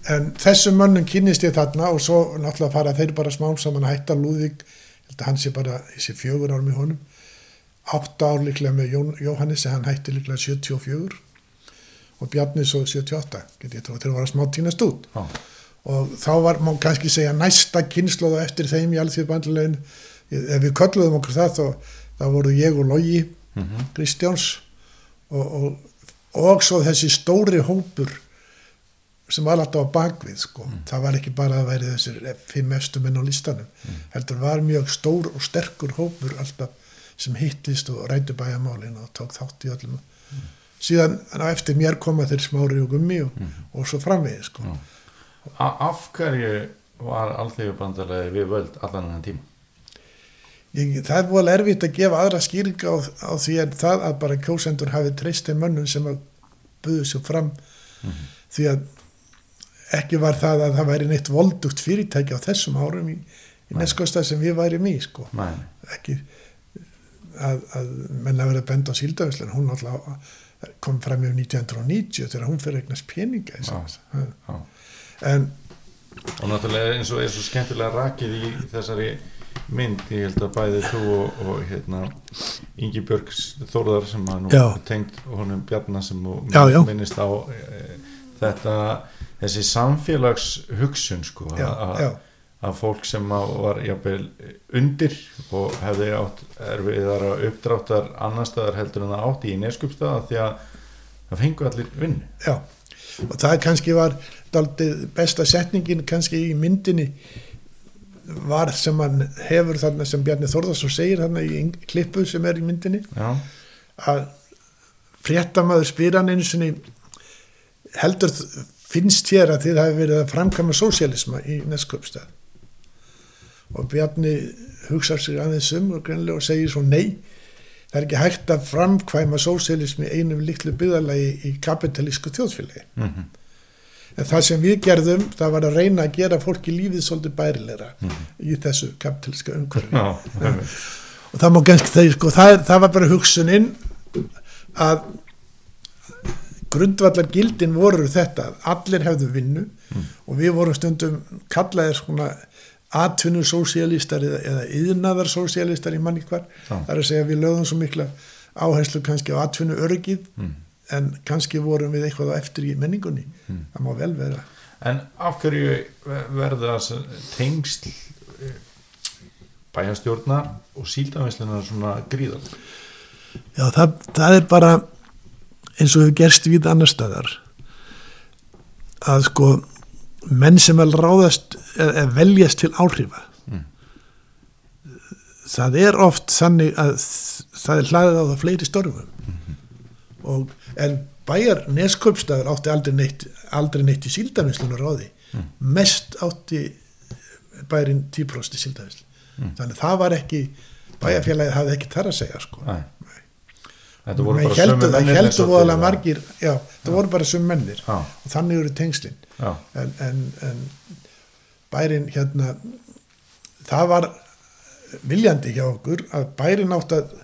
En þessum mönnum kynnist ég þarna og svo náttúrulega fara þeir bara smám saman að hætta. Lúðvík, að hann sé bara þessi fjögur ár með honum. Átta ár líklega með Jón, Jóhannes hann hætti líklega 74 og Bjarni svo 78 get ég trú, þeir voru að smá tínast út. Já, og þá var, má kannski segja næsta kynnslóð á eftir þeim í alþjóðbandlegin ef við kölluðum okkur það þá, þá voru ég og Logi mhm, Kristjáns og, og, og svo þessi stóri hópur sem var alltaf á bakvið sko. það var ekki bara að væri þessir fimm efstu menn á listanum heldur var mjög stór og sterkur hópur alltaf sem hittist og rættu bæjamálin og tók þátt í öllum síðan á eftir mér koma þeir smári og gummi og, og svo framvegið sko. Já. A- Af hverju var alþjóðbandalagi við völd allan enn tíma? Ég, það er búin erfitt að gefa aðra skýringa á, á því en það að bara kjósendur hafi treyst þeim mönnum sem að buðu sér fram. Því að ekki var það að það væri neitt voldugt fyrirtæki á þessum árum í, í neskostað sem við værim í sko. Ekki að, að menna verið að benda á síldavislun hún alltaf kom fram yfir 1990 þegar hún fyrir eignast peninga í Já. já. En og náttúrulega eins og er svo skemmtilega rakið í þessari mynd ég held að bæði þú og, og hérna Ingi Björg Þórðar sem að nú Já. tengt honum Bjarnar sem Já, já. minnist á e, þetta þessi samfélags hugsun sko að- að fólk sem að var jafnvel undir og hefði átt erfiðara uppdráttar annar staðar heldur en það átti í neskupstaða því að það fengu allir vinnu já og það kannski var besta setningin kannski í myndinni var sem hann hefur þarna sem Bjarni Þórðarsson segir þarna í klippu sem er í myndinni já, að fréttamaður spyr hann einu sinni heldur finnst þér að þið hafi verið að framkama sósialisma í Neskjöpstað og Bjarni hugsa sig aðeins um og og segir svo nei það er ekki hægt að framkvæma sósialismi einum litlu byggðalagi í kapitalísku þjóðfélagi. Mm en það sem við gerðum það var að reyna að gera fólki lífið svolítið bærilegra í þessu kapitalíska umhverfi. Einmitt. og það má ganski það, sko, það, það var bara hugsunin að grundvallar gildin voru þetta allir hefðu vinnu og við vorum stundum kallaðir svona atvinnusósialistar eða, eða yðnaðarsósialistar í manni hvar. Það er að segja við lögðum svo mikla áherslu kannski á atvinnu örgið Mm. En kannski vorum við eitthvað á eftir í menningunni. Það má vel vera. En af hverju verða þessi tengsl bæjastjórnar og síldavinslunar svona gríðar? Já, það, það er bara eins og hefur gerst við annar staðar. Að sko menn sem vel ráðast eða veljast til áhrifa. Mm. það er oft þannig að það er hlaðið á það fleiri störfum og en bæjar neskaupstæður átti aldrei neitt, aldrei neitt í síldavinslunar ráði. Mest átti bærin 10% í síldavinslu þannig það var ekki bæjarfélagið hafði ekki þar að segja sko. Nei. Þetta voru bara heldur, sömu það heldur voðalega margir já, það voru bara sum mennir. Já, og þannig eru tengslin. Já, en, en, en bærin hérna það var viljandi hjá okkur að bærin átt að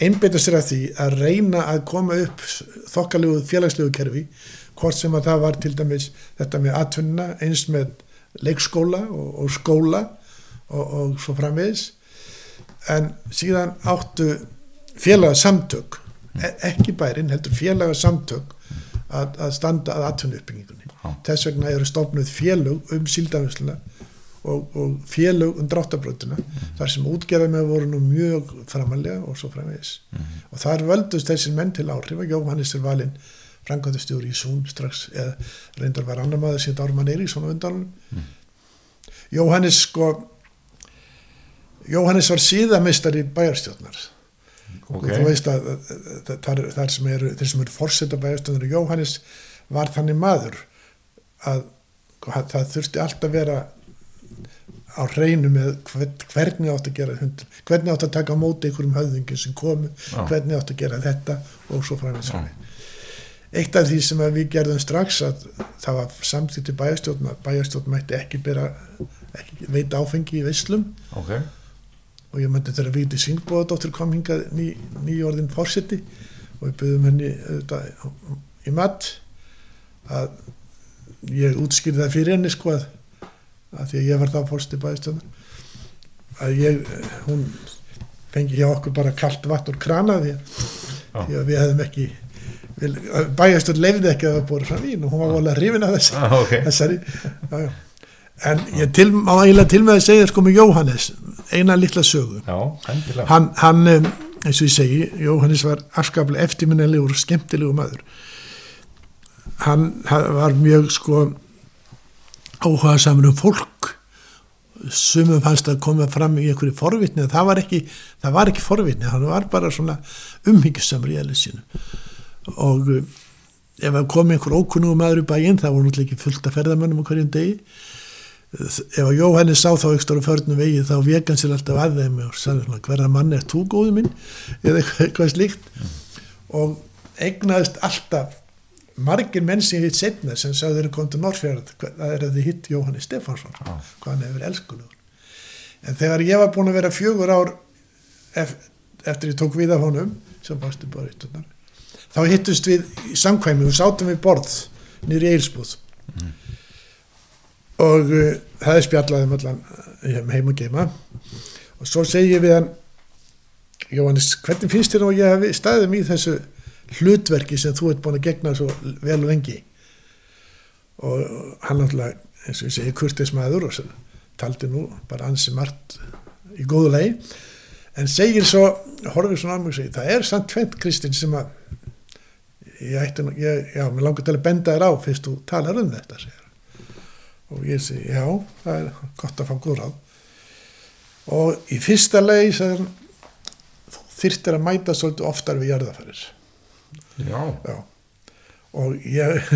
einbeita sér að því að reyna að koma upp þokkalegu félagslegu kerfi hvort sem að það var til dæmis þetta með atvinnuna eins með leikskóla og, og skóla og, og svo framvegis. En síðan áttu félagsamtök e ekki bærin heldur félaga samtök að, að standa að atvinnu uppbyggingunni þess vegna eru stofnuð félög um síldafinsluna og, og félög um dráttabrönduna þar sem útgerðarmið voru nú mjög framalega og svo framvegis. Og þar völdust þessir menn til áhrifa. Jóhannes er valinn frangöndustjóri í Sún strax eða reyndar var annar maður síðan Ármann Eiríksson á undanum Jóhannes sko Jóhannes var síðamistari bæjarstjórnar. Ok, og þú veist að, að, að þar, þar sem eru þeir sem eru forseta bæjarstjórnar Jóhannes var þannig maður að að það þurfti alltaf að vera á hreinu með hvern, hvernig átt að gera hund hvernig átt að taka á móti einhverjum höfðingin sem komu, Já. hvernig átt að gera þetta og svo framins eitt af því sem við gerðum strax að það var samþýtt í bæjarstjórn að bæjarstjórn mætti ekki bera ekki veita áfengi í veislum. Ok. Og ég myndi þegar Víti Svingbóðadóttir kom hingað ný, nýjórðin fórseti og við byggðum henni auðvitað í mat að ég útskýrði það fyrir henni sko að, að því að ég var þá fórseti bæðistöðan að ég, hún fengi hjá okkur bara kalt vatn úr krana því að, því að við hefðum ekki bæjastöð lefði ekki að það búið fram vín og hún var volið að hrifin af þess ah, ok, þessari já, já. en ég til, má eiginlega til með að segja sko með Jóhannes eina litla sögu. Já, hann, hann um, eins og ég segi Jóhannes var afskaplega eftirminnilegur og skemmtilegur maður. Hann, hann var mjög sko áhuga saman um fólk. Sumum fannst að koma fram í einhverju forvitni það var ekki, það var ekki forvitni hann var bara svona umhyggjusamur í eðlisínu og uh, ef það kom einhver ókunnugum maður í bæinn það voru náttúrulega ekki fullt af ferðamönnum á hverjum degi. Ef að Jóhannes sá þá ekstra á förnum vegi þá vek hann sér alltaf að þeim og sagði hverra mann er þú góðu minn? Eða eitthvað slíkt. Og egnaðist alltaf margir menn sem hitt setna sem sagði þeirra kom til Norrfjörð það er að þið hitt Jóhannes Stefánsson Já. hvað hann hefur elskulegur en þegar ég var búin að vera fjögur ár ef, eftir ég tók við af honum sem bástu bara eittunar þá hittust við í samkvæmi og sátum við borð nýri eilsbúð og uh, það er spjallaðum allan uh, heim og geima. Og svo segi ég við hann Jóhannes, hvernig finnst þér að ég hef staðið í þessu hlutverki sem þú ert búin að gegna svo vel lengi. Og hann náttúrulega eins og ég segi kurtis maður og svo taldi nú bara ansi margt í góðu lei en segir svo, horfir svona á mig og segir, það er samt tvent Kristinn sem að ég ætti ég, já, mér langar til að benda þér á fyrst þú talar um þetta segir og ég segi, já, það er gott að fá góð ráð. Og í fyrsta lei þú þyrftir að mæta svolítið oftar við jarðaferðir já, já. Og ég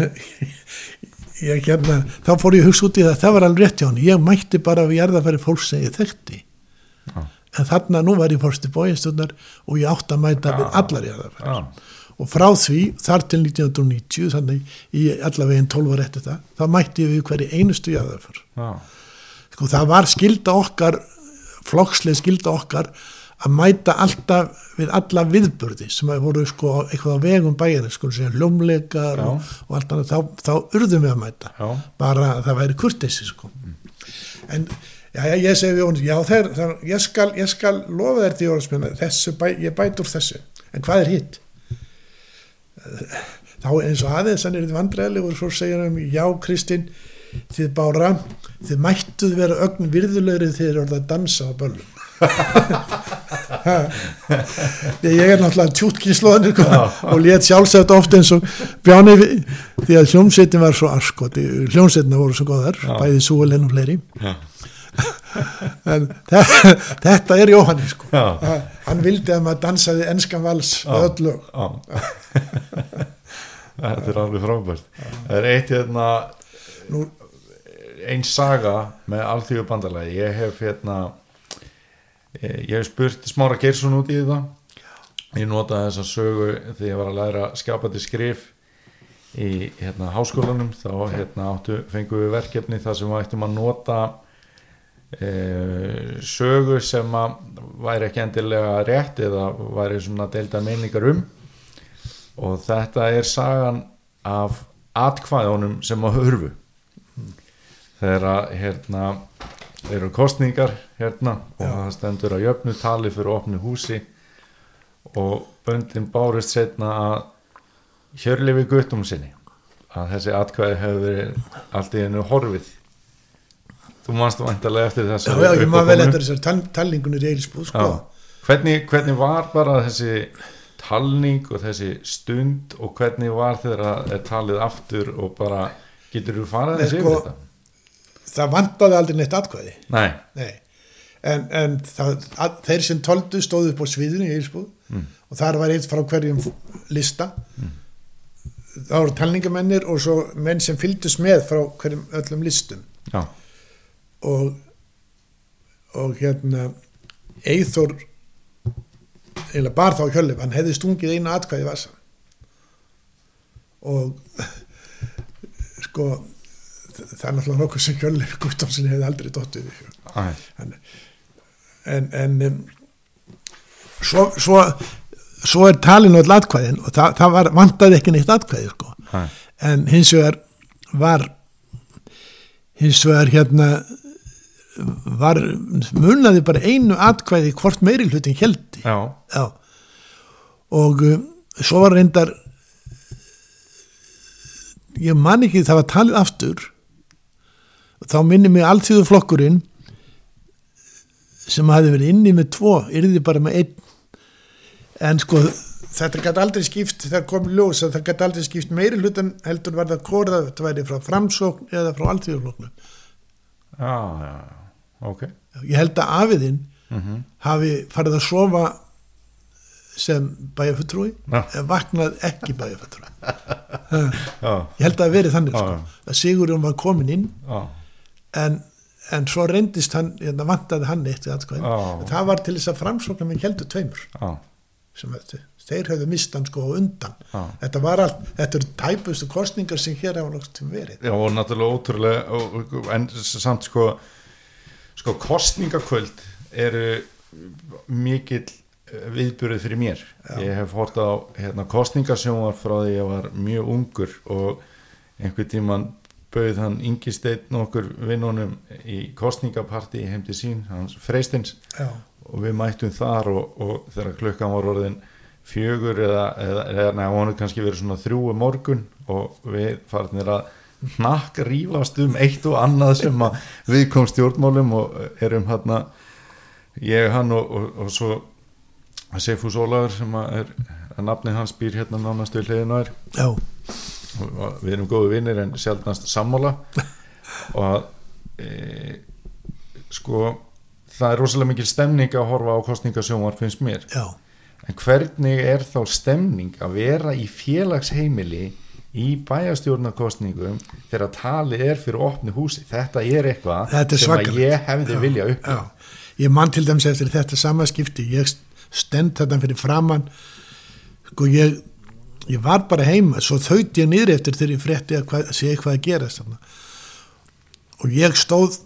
ég hérna, þá fór ég að hugsa út í það það var alveg rétt hjá hann, ég mætti bara við jarðaferðir fólks sem ég þekkti. Já. en þarna nú var ég fórst í bóinstunnar og ég átti að mæta við allar jarðaferðir já, og frá því, þar til 1990 þannig í allavegin 12 ára eftir það þá mætti ég við hverju einustu jarðaferð já, sko það var skilda okkar flokkslega skilda okkar að mæta alltaf við alla viðburði sem að voru sko eitthvað á vegum bæjarinn sko sem hljómleikar Já. og, og allt annað, þá, þá urðum við að mæta. Já, bara að það væri kurteisi sko. En já, já, ég segi við já, þeir, þeir, ég, skal, ég skal lofa þér því orðsmenn þessu, bæ, ég bæt úr þessu. En hvað er hitt? Þá eins og aðeins hann er þetta vandræðileg og svo segir hann já Kristinn þið bára, þið mættuð vera ögn virðulegri þegar þið eru orðið að dansa á böllum ég er náttúrulega tjútkinslóðanir Já. og létt sjálfsagt oft eins og bjáni því að hljómsveitin var svo askoti hljómsveitina voru svo góðar Já. bæði súvelin og fleiri en þe- þetta er Jóhanni sko Já. Ha, hann vildi að maður dansaði enskan vals Já. öll lög þetta er alveg frábært það er eitt hérna Nú, ein saga með alþjóðu bandalagi ég hef hérna ég hef spurt Smára Geirsson út í það ég notaði þessa sögu þegar ég var að læra skjápandi skrif í hérna háskólanum. Þá hérna áttu fengum við verkefni þar sem við ættum að nota e, sögu sem að væri ekki endilega rétt eða væri svona deilda meiningar um. Og þetta er sagan af atkvæðunum sem að hurfu. Þegar að hérna eru kostningar hérna og Já. það stendur að jöfnu tali fyrir opnu húsi og böndin bárist setna að Hjörlefi Guttum sinni að þessi atkvæði hefur verið allt í hennu horfið þú manst vantarlega eftir þess Já, já, ég maður vel eftir þessar tal, talningunir í Eilsbúð sko. hvernig, hvernig var bara þessi talning og þessi stund og hvernig var er talið aftur og bara getur þú farað þessi sko, yfir þetta? Það vantaði aldrei neitt atkvæði. Nei, Nei. en, en það, að, þeir sem tóldu stóðu upp á sviðinu í Eilsbúð Mm. og þar var eitt frá hverjum lista. Það voru talningamennir og svo menn sem fylgdust með frá hverjum öllum listum. Já, og og hérna Eithor eiginlega bar þá hjölif hann hefði stungið einu atkvæði vasa og sko það er náttúrulega nokkuð sem hjölif Guttormsen hefði aldrei hug. Æ, en en, en um, svo, svo svo er talin öll atkvæðin og það, það var, vantaði ekki neitt atkvæði sko. en hins vegar var hins vegar hérna var munnaði bara einu atkvæði hvort meiri hlutin heldi já, Já. og uh, svo var reyndar ég man ekki það var talið aftur þá minni mig alltíðu flokkurinn sem hafi verið inni með tvo yrði bara með einn. En sko þetta gæti aldrei skipt það kom ljós að það gæti aldrei skipt meiri hlutan heldur var það að þetta væri frá framsókn eða frá alltíðuflokknum já, já, já, ok. Ég held að afiðinn mm hafi farið að sofa sem bæjarfutrúi Já. en vaknað ekki bæjarfutrúi já, ég held að það verið þannig sko, að Sigurjón var komin inn já, en, en svo reyndist hann hérna, vantaði hann eitt. En það var til þess að framsóknar minn heldur tveimur já, sem að, þeir höfðu mist hann sko undan Já. þetta var allt, þetta eru tæpustu kostningar sem hér nokkuð til verið já og náttúrulega ótrúlega og, en samt sko sko kostningakvöld eru mikill eh, viðburðið fyrir mér Já. ég hef hort á hérna, kostningasjónvar frá því ég var mjög ungur og einhvern tíman bauð hann Ingi Steinn okkur vinnunum í kostningapartí heim til sín, hans Freistins. Já, og við mættum þar og, og þegar klukkan var orðin fjögur eða, eða, eða neða, hefur kannski verið svona þrjú um morgun og við farnir að hnakk rífast um eitt og annað sem að við kom stjórnmálum og erum hérna ég, hann og, og, og svo Seifús Ólaður sem að er að nafnið hans býr hérna nánast við hliðinu er já, við erum góðu vinnir en sjálfnast sammála. Og að e, sko það er rosalega mikil stemning að horfa á kostningasjónvar finnst mér. Já. En hvernig er þá stemning að vera í félagsheimili í bæjastjórnarkostningum þegar talið er fyrir opni húsi? Þetta er eitthvað Þetta er sem að svakalegt. ég hefði vilja upp ég man til dæmis eftir þetta sama skipti, ég stend þetta fyrir framann, sko ég, ég var bara heima, svo þaut ég niður eftir þegar ég frétti að hvað, sé eitthvað að gera. Og ég stóð,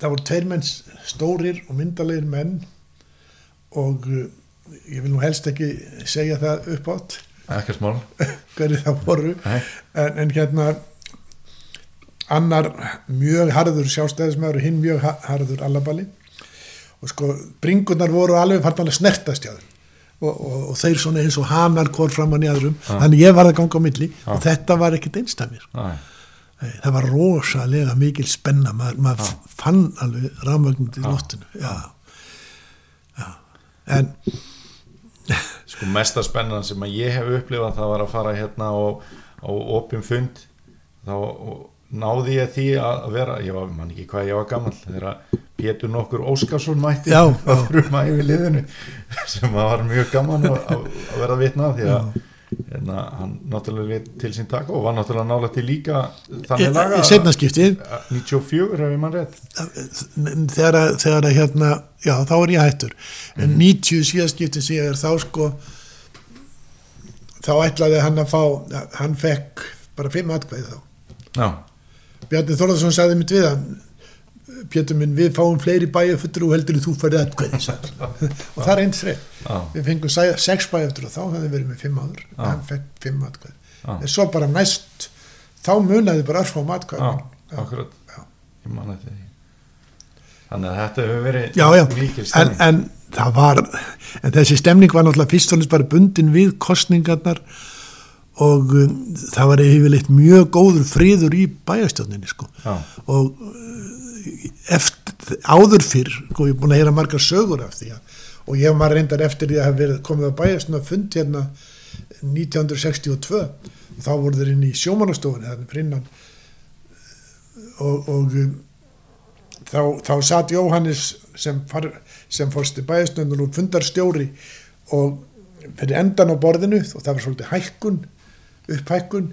það voru tveir menn stórir og myndalegir menn og uh, ég vil nú helst ekki segja það upp átt, ekkert mál. Hverju það voru, en, en hérna annar mjög harður sjálfstæðismæður og hinn mjög ha- harður allaballi og sko bringunar voru alveg að snertast hjá þeim og, og, og þeir svona eins og hanar hvort framann í aðrum þannig ég var að ganga á milli Já. og þetta var ekkit einstæmir Æ, það var rosalega mikil spenna maður, maður fann alveg rafmögnandi í. Já. en sko mesta spennan sem að ég hef upplifað það var að fara hérna á, á opjum fund þá náði ég því að vera ég var, man ekki hvað ég var gammal þegar Pétur nokkur Óskarsson mætti Já, að fruma yfir liðinu sem var mjög gaman að, að vera vitna því að hérna, hann náttúrulega lét til sín taka og var náttúrulega nálega til líka þannig laga í setnaskiptið 94 ef ég mann rétt. Þegar, að- þegar að hérna já þá er ég hættur. En 90 síðaskipti er þá sko þá ætlaði hann að fá hann fekk bara fimm atkvæði þá. Já, Bjarni Þorðarsson sagði mitt við hann Pétur minn við fáum fleiri bæjarfuttur og heldur þú færði hann. og það er eins reynd við fengum sex bæjarfuttur og þá hefði verið með fimm áður. Já. hann fekk fimm atkvæði. Já. en svo bara næst þá munaði bara örfum Já. ég man eftir því. Þannig að þetta hefur verið mikil En, stemning. en það var en þessi stemning var náttúrulega fyrst og næst bara bundin við kostningarnar og um, það var yfirleitt mjög góður friður í bæjarstjóninni sko Já. og uh, eftir, áður fyrr sko, ég er búin að heyra margar sögur af því að, og ég var reyndar eftir því að hafa verið komið á bæjarstjóna fund hérna 1962 þá voru þeir inn í sjómanastofunni þannig fyrir innan og, og um, þá, þá satt Jóhannes sem, far, sem fórsti bæjarstjónur og fundarstjóri og fyrir endan á borðinu og það var svolítið hækkun upphækkun.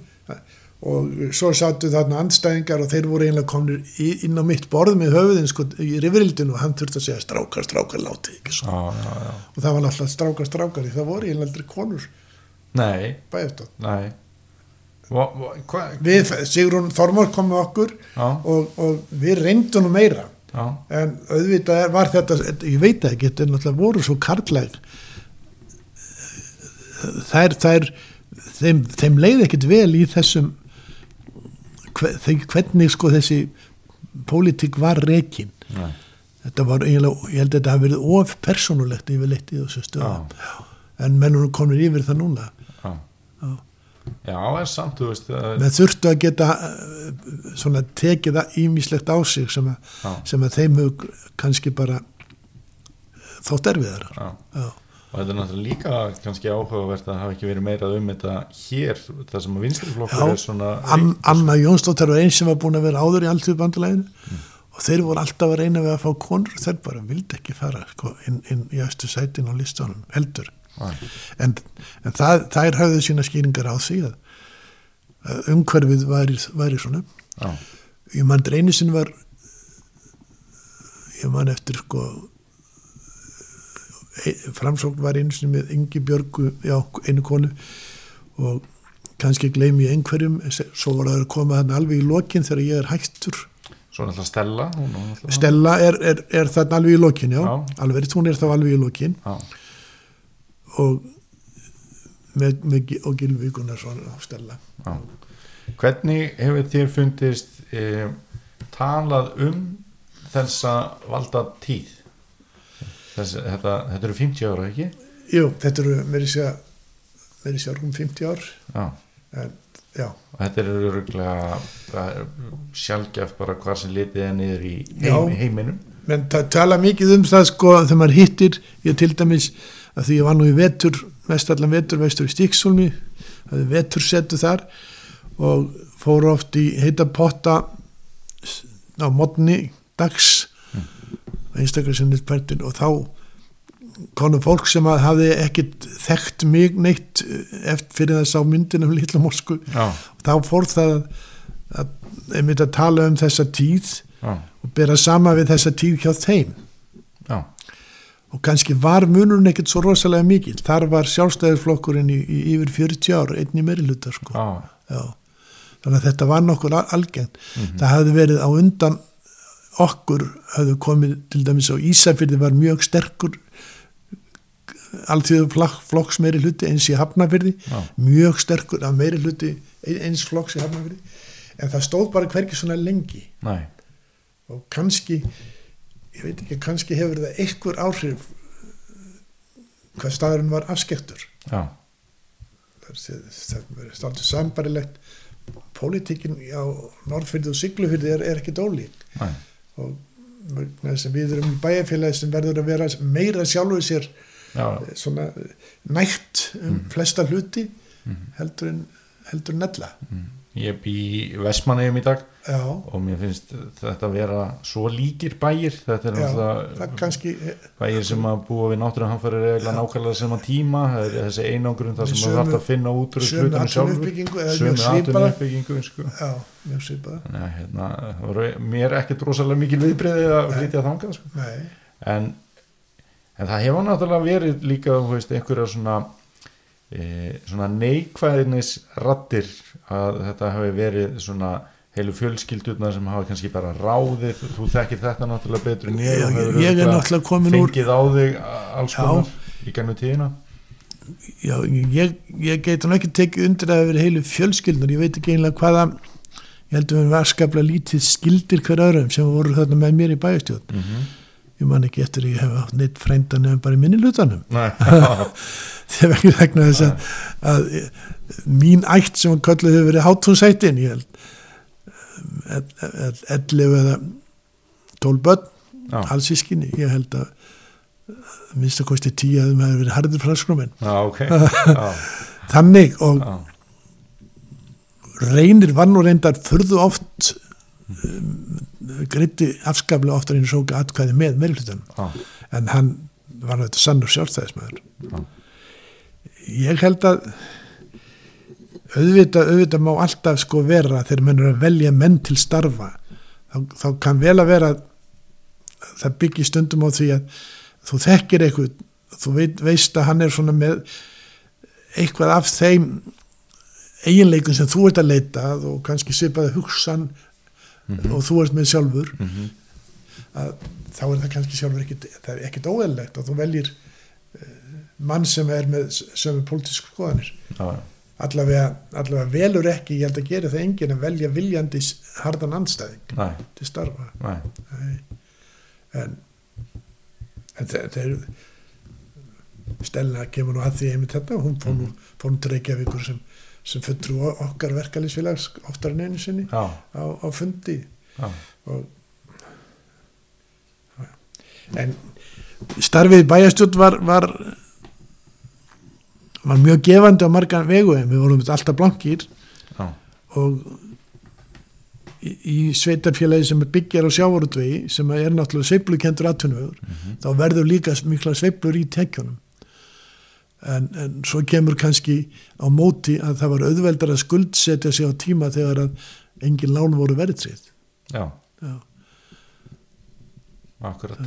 Og svo sattu þarna andstæðingar og þeir voru einlega komnir inn á mitt borð með höfuðin sko í rifrildinu og hann þurfti að segja strákar, strákar, látið ekki svo Já, já, og það var alltaf strákar, strákar það voru einlega aldrei konur. Hva, við, Sigrún Þormór kom með okkur og, og við reyndum nú meira. Já, en auðvitað var þetta ég veit ekki, þetta er náttúrulega voru svo karlæg þær, þær þeim, þeim leið ekkit vel í þessum hvernig sko þessi pólitík var rekin nei. þetta var eiginlega, ég held að þetta hafi verið of persónulegt yfirleitt í þessu stöðum en mennur komir yfir það núna Já. Já. Já, en samt, þú veist að, menn þurftu að geta eh, svona tekið það ímislegt á sig sem að, sem að þeim hug kannski bara þótt erfiðara já. Og þetta er náttúrulega líka kannski áhugavert að hafa ekki verið meira um þetta hér, það sem að vinstriflokkur Já, er svona An, Anna Jónsdóttir var einn sem var búin að vera áður í alltíðbandalæginu og þeir voru alltaf að reyna við að fá konur. Og þeir bara vildi ekki fara sko, inn, inn í östu sætin á listanum heldur. Nei. en, en það, þær höfðu sína skýringar á því að, að umhverfið væri, væri svona. Já, ég mann sinni var ég mann eftir sko framsókn var einu sinni með Ingi Björgu, já, einu konu. Og kannski gleymi ég einhverjum, svo var það að koma þannig alveg í lokin þegar ég er hættur. Svo náttúrulega Stella hún, hún náttúrulega- Stella er, er, er þarna alveg í lokin, já, Já. alveg, hún er þá alveg í lokin. Já, og með, með, og Gilvi Gunnarsson og Stella. Já. Hvernig hefur þér fundist e, talað um þessa valda tíð Þess, þetta, þetta eru 50 ára ekki? Jú, þetta eru meiri sé að meiri sé að rúm 50 ár. Já, en já, og þetta er öruglega sjálfgef bara hvar sem litið er niður í heim, heiminum. Menn það tala mikið um það sko þegar maður hittir, ég til dæmis að því ég var nú í vetur, mestallan vetur vestur í Stíksólmi, það er vetur setu þar og fór oft í heita potta á modni dags einstaklega og þá konum fólk sem að hafði ekkit þekkt mig neitt eh, eftir fyrir það sá myndin um litla morsku þá fór það að, einmitt að tala um þessa tíð já, og bera sama við þessa tíð hjá þeim. Já, og kannski var munurinn ekkert svo rosalega mikil þar var sjálfstæðisflokkurinn í, í yfir 40 ár, einn í meiri hluta sko. já, Já. þannig að þetta var nokkur al- algengt. Mhm. það hefði verið á undan okkur hefði komið til dæmis á Ísafyrði var mjög sterkur alltíðu flokks meiri hluti eins í Hafnafyrði já, mjög sterkur af meiri hluti eins flokks í Hafnafyrði en það stóð bara hverki svona lengi. Nei, og kannski ég veit ekki, kannski hefur það einhver áhrif hvað staðurinn var afskektur það er státtið sambarilegt pólitíkin á Norðfyrði og Siglufyrði er, er ekki dólík. Nei, og við erum bæjarfélagi sem verður að vera meira sjálfuð sér já, eh, svona nægt um flesta hluti Mhm. heldur en heldur en ella ég bý Vestmannegjum í dag já, og mér finnst þetta vera svo líkir bæir. Þetta er það náttúrulega kannski bæir sem að búa við náttúruhamfæri regla nákvæmlega sem að tíma. Það er þessi einangrun þar sem sömu- að þarf að finna út sömu eða sömu atvinnuuppbyggingu sko. að hérna, það mér ekkert rosalega mikil viðbriði að flytja þangað sko. en, en það hefur náttúrulega verið líka veist, einhverja svona e, svona neikvæðinis rattir að þetta hafi verið svona heilu fjölskyldurna sem hafa kannski bara ráðið. Þú þekkir þetta náttúrulega betur en ég hefur ég er náttúrulega komin úr- fengið á þig alls konar í gennum tíðina. Já, ég, ég get hann ekki tekið undir að það verið heilu fjölskyldnur, ég veit ekki einlega hvaða ég held að við var skaplega lítið skildir hver öðrum sem voru þarna með mér í bæjastjóð mm -hmm. Ég man ekki eftir að ég hef átt neitt frænda nefn bara í minni já, þegar ekki vegna þess að, að mín ætt sem hann kölluð hefur verið hátúnsættin ég held um, ell- ell- ellefu eða tól börn, já, alls ískinni ég held að minnst að kosti tíu að þeim hefur verið harður franskrumenn já, ok. Já, þannig og já, reynir var nú reyndar furðu oft um, greiti afskaplega oftar einu sóka atkvæði með meðlutan já, en hann var þetta sannur sjálfstæðismæður Já. ég held að auðvitað, auðvitað má alltaf sko vera þegar menn er að velja menn til starfa þá, þá kann vel að vera að það byggir stundum á því að þú þekkir eitthvað þú veit, veist að hann er svona með eitthvað af þeim eiginleikum sem þú ert að leita og kannski svipaði hugsan og þú ert með sjálfur mhm, að þá er það kannski sjálfur ekkit, það er ekkit óeðlegt að þú veljir uh, mann sem er með sömu pólitísku skoðanir. Já, allavega, allavega velur ekki, ég held að gera það enginn að velja viljandi hardan andstæðing nei, til starfa. Nei, Nei. en en þetta er Stella kemur nú að því einmitt þetta hún fór nú, fór nú til Reykjavíkur sem, sem fulltrú okkar verkalýsfélags oftar en einu sinni á, á fundi. Og en starfið í bæjastjórn var, var var mjög gefandi á margan vegu en við vorum alltaf blankir. Já, og í, í sveitarfélagi sem er byggjar á sjávarútvegi sem er náttúrulega sveiflukendur atvinnuvegur mhm, þá verður líka mikla sveiflur í tekjunum en, en svo kemur kannski á móti að það var auðveldar að skuldsetja sig á tíma þegar að engin lán voru verðtrið já, Já. akkurat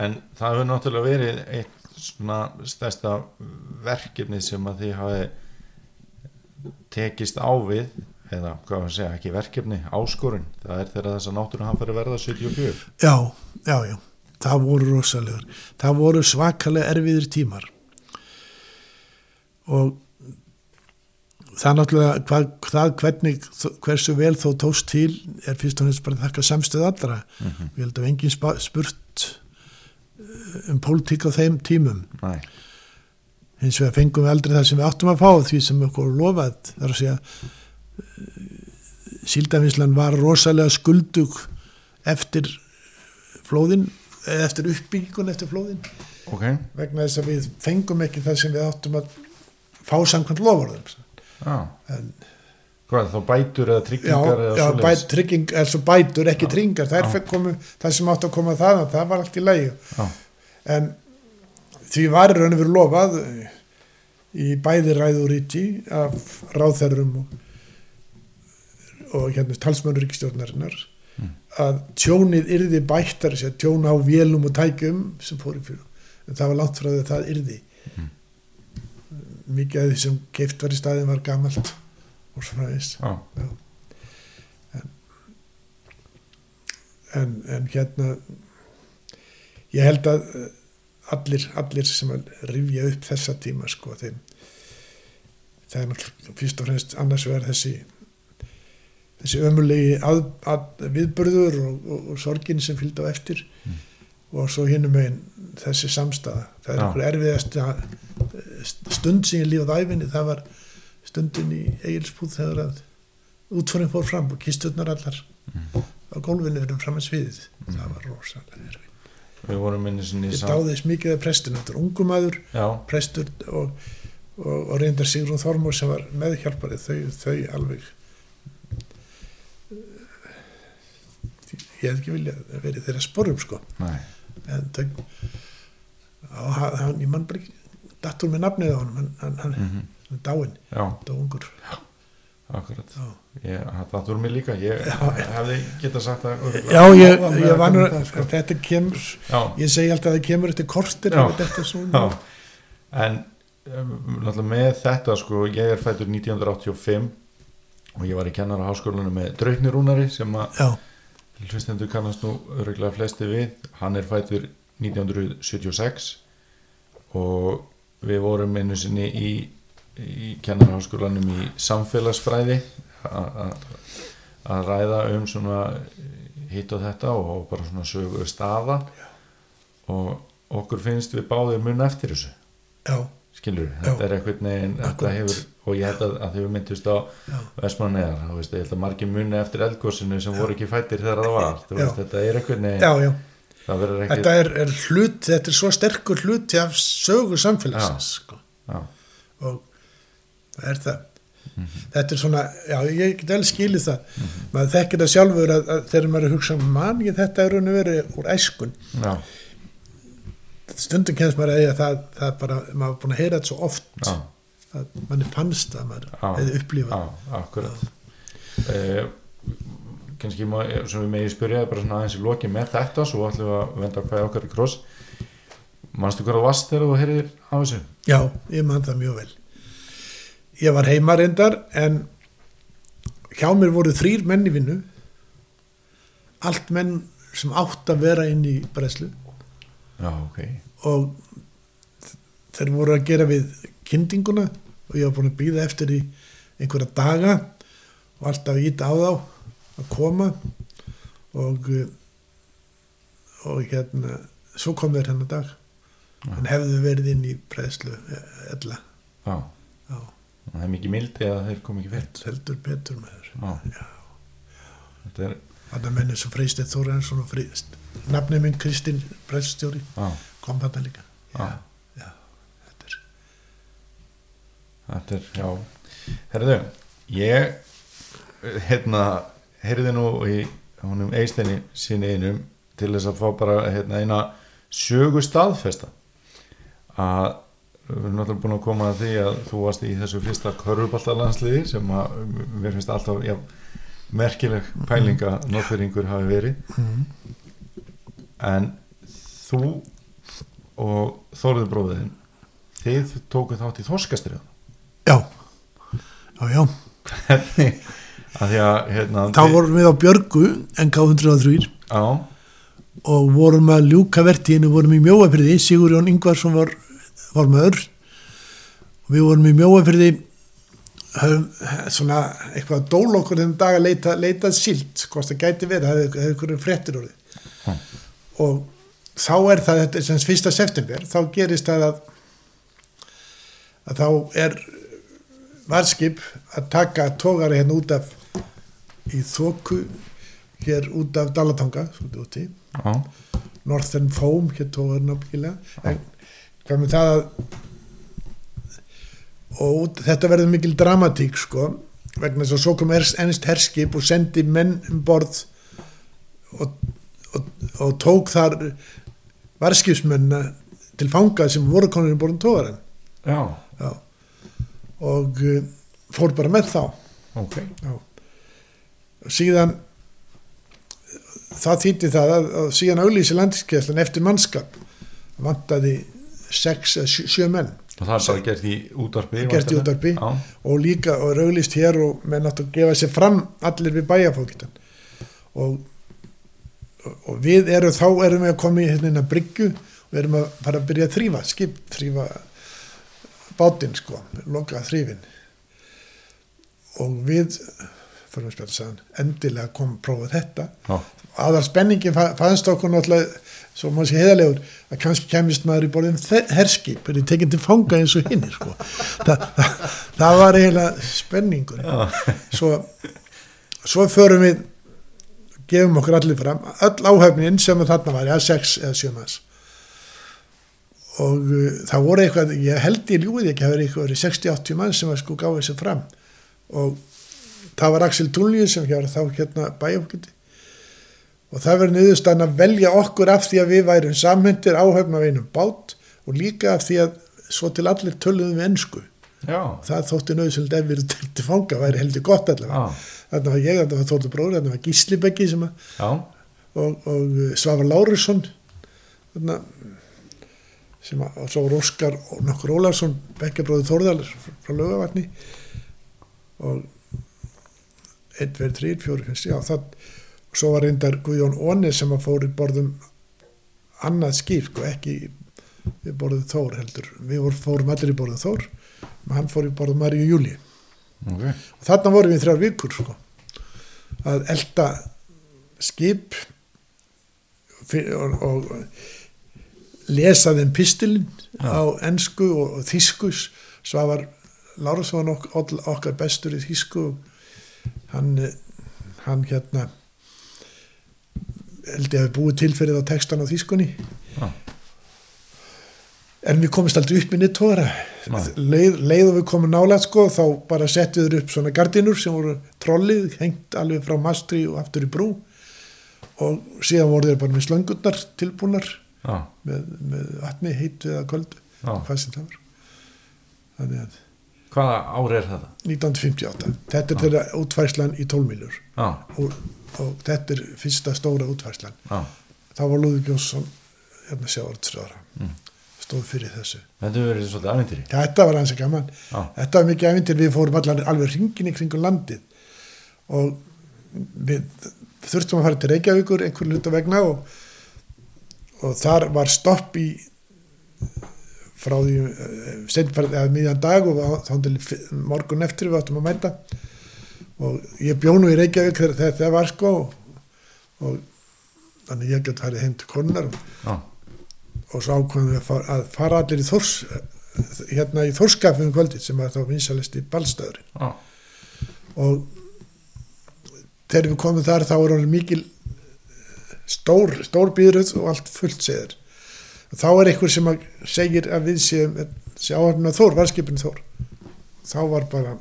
en það hefur náttúrulega verið eitt svona stærsta verkefni sem að þið hafi tekist á við eða hvað að segja, ekki verkefni áskorun, það er þegar þess að náttúrulega hann fyrir verða 74 Já, já, já, það voru rosalegar. Það voru svakalega erfiðir tímar og það náttúrulega, hvað, það hvernig, hversu vel þó tóst til er fyrst og næst bara að þakka samstöð allra. Mhm. Við heldum engin spurt eh, um pólitík á þeim tímum. Nei, Hins vegar fengum við aldrei það sem við áttum að fá því sem okkur var lofað. Það er að segja, síldafinslan var rosalega skuldug eftir flóðin, eða eftir uppbyggingun eftir flóðin ok, vegna þess að við fengum ekki það sem við áttum að fá samkvæmt lofurðum. já En, hvað, þá bætur eða já, tryggingar eða já svoleiðis? bæt, trygging, er svo bætur, ekki Já, tryggingar. Það já. er komu, það sem átt að koma það, það var allt í lægi. já, En því var raun og verið lofað í bæði ræðuríti af ráðherrum og, og hérna talsmannur ríkistjórnarinnar Mm. að tjónið yrði bættar tjón á vélum og tækjum sem fór í fyrir en það var langt frá því að það yrði Mm. Mikið af því sem keift var í staðin var gamalt og svo fræðist já, en, en hérna ég held að eh, allir, allir sem að rifja upp þessa tíma sko þeim það er náttúrulega fyrst og fremst annars vegar þessi þessi ömulegi að, að, viðburður og, og, og sorgin sem fylgdi á eftir. Mm. Og svo hinum megin þessi samstaða. Það er einhver erfiðast stund sem ég lífað æfinni það var stundin í Egilsbúð þegar að útfórin fór fram og kisturnar allar Mhm. á gólfinu fyrir fram að sviðið. Mm. það var rosalega erfið ég dáðist mikið af prestinu, þetta er ungumæður prestur og, og, og reyndar Sigrún Þormór sem var meðhjálpari. Þau, þau alveg ég hef ekki viljað að verið þeirra sporum sko. Nei, og hann, ég mann bara ekki dattur með nafnið á hann, hann, hann, hann er dáinn, já, dáungur akkurat. Já, ég, það voru mig líka, ég Já. hefði getað sagt örugglega. já ég, ég vanur það, sko. þetta kemur, já, ég segi alltaf að það kemur eftir kortir Já. Já, en um, með þetta sko, ég er fættur 1985 og ég var í kennara háskólanum með Draupnirúnari sem að já, hlustendur kannast nú öruglega flesti við, hann er fættur 1976 og við vorum einu sinni í, í kennara háskólanum í samfélagsfræði að ræða um svona hitt og þetta og bara svona sögu staða. Og okkur finnst við báðir mun eftir þessu. Já, skilur, Já. þetta er eitthvað neginn og ég held að, að þau myndist á já, Vestmannegar, ég held að margir muni eftir eldgósinu sem voru ekki fættir þegar það var Já. veist, þetta er eitthvað neginn já, já. það verður ekki Þetta er, er hlut, þetta er svo sterkur hluti af sögu samfélagsins sko. já, og það er það. Þetta er svona, já ég get alveg skilið það. Maður þekkir það sjálfur að, að þegar maður að hugsa man ég þetta er raun og verið úr æskun já, stundum kennst maður að eiga það, það bara, maður er búin að heyra þetta svo oft. Já, að manni fannst það maður hefði upplifað. Já, akkurat. Uh, kannski sem við megi spyrja bara svona aðeins í loki með þetta svo ætlum við að venda hvað okkar í kross. Manstu hvað það varst þegar þú heyrðir af þessu? já, ég man það mjög vel. Ég var heimarindar en hjá mér voru þrýr menn í vinnu. Allt menn sem átt að vera inn í breslu já, ok, og þeir voru að gera við kyndinguna og ég var búin að býða eftir í einhverja daga og alltaf íta á þá að koma og og hérna svo kom þeir hennar dag. En hefðu verið inn í præðslu ella, já. Já, það er mikið mildi að þeir kom ekki fyrst heldur betur með þér þetta er Þetta mennir sem Freysteinn Þórensson og Freyst nafnið minn Kristinn præðstjóri já, kom þarna líka. Já, já, þetta er þetta er, já. Herðu, ég hérna, heyrði nú í honum Eisteini sín einum til þess að fá bara hérna, eina sögu staðfesta. Að við erum náttúrulega búin að koma að því að þú varst í þessu fyrsta körfubaltalansliði sem að mér finnst alltaf já, merkileg pælinga norðfyrringur hafi verið. Mm. en þú og Þórður bróðin þið tókuð þátt í þorskastriðan já, já, já. Hvernig? Að því að hérna, þá vorum við á Björgu NK103 á, og vorum að ljúka vertíðinu vorum í mjóafyrði, Sigur Jón Ingvarsson var, var maður. Og við vorum í mjóafyrði svona eitthvað dól okkur þennan dag að leita, leita silt, hvort það gæti verið það hefði hefði einhverjum fréttir orðið. Og þá er það sem fyrsta september, þá gerist það að að þá er varskip að taka tógari hérna út af í þóku hér út af Dalatanga úti. Á, Northern Foam hér tógar náttúrulega en hvað með það að og út- þetta verður mikil dramatík sko vegna þess að svo kom ennst herskip og sendi menn um borð og, og, og tók þar varskipsmennina til fanga sem voru konur um borðum tógaran já, Já. og uh, fór bara með þá. Ok. Já. Síðan það þýtti það að, að síðan auðlýsi landskeslan eftir mannskap. Vantaði sex eða sjö, sjö menn. Og það er bara gert í útvarpi Gert í já, og líka og auðlýst hér og menn áttu að gefa sér fram allir við bæjarfókitan og, og, við erum þá erum við að koma í hérna bryggju. Og erum að fara að byrja að þrýfa skip, þrýfa bátinn sko, loka þrýfin og við fyrir að spjáta saman, endilega kom prófa þetta. Já, aðal spenningin fa- fannst okkur náttúrulega svo maður sé heiðalegur að kannski kemist maður í borðin herskip er í tekinn til fanga eins og hinn sko. Þa, það, það var eiginlega spenningur. Svo, svo förum við gefum okkur allir fram öll áhefnin sem þarna var ja, sex eða sjö manns. Og uh, það voru eitthvað ég held ég ljúið ekki að vera eitthvað 60-80 mann sem var sko gáðið sér fram. Og það var Axel Túnlíu sem hér þá hérna bæjafólkiti og það verður niðurstaðan að velja okkur af því að við værum samhendir áhefn af einum bát og líka af því að svo til allir töluðum við ennsku já, það þótti nöðsöld ef við erum til fanga væri heldur gott allavega. Já, þarna var ég, þarna var Þórður bróður, þarna var Gísli Beggi sem að, já, og, og uh, Svavar Lárusson. Þarna sem að, og svo var Óskar og nokkur Ólarsson, Beggi bróður Þórðal frá Laugavatni og 1, 2, 3, 4, 5, já það og svo var reyndar Guðjón Óni sem að fór í borðum annað skip, sko, ekki við borðum Þór heldur, við fórum allir í borðum Þór, og hann fór í borðum Maríu Júli ok og þarna vorum við þrjár vikur sko, að elda skip og, og lesa þeim pistilin Já. á ensku og, og þýskus Svavar Lárusson ok, oll- okkar bestur í þýsku hann, hann hérna held ég að við búið til fyrir þá textan á þýskunni Já. En við komist aldrei upp tóra Nei. leið, leið og við komum nálega sko þá bara settum við upp svona gardinur sem voru trollið, hengt alveg frá mastri og aftur í brú. Og síðan voru þeir bara með slöngurnar tilbúnar já, með, með vatni, heitu eða köldu já. hvað sem það var. Þannig að hvaða ári er þetta? 1958 þetta er þeirra útfærslan í 12 miljur já, og, og þetta er fyrsta stóra útfærslan. Já, þá var Lúður Jónsson hérna sjáartsröðara Mm. Stóð fyrir þessu. Þetta verið svolítið aðvindiri þetta var hans gaman. Já, þetta var mikið æfintir, við fórum allar alveg ringin í kringum landið. Og við þurftum að fara til Reykjavíkur einhver hluta vegna og, og þar var stopp í frá því seinfærið eða miðjan dag og þá til morgun eftir við áttum að mæta. Og ég bjónu í Reykjavík þegar það var sko og, þannig ég gæti farið heim til konunar og, já, og svo ákvæmum við að fara, að fara allir í Þórs hérna í Þórskafum kvöldið sem var þá vinsalist í ballstæðurinn já, og þegar við komum þar þá er hann mikil stór, stór býðröð og allt fullt segir þá er einhver sem að segir að við séum sjáum að Þór, varskipin Þór. Þá var bara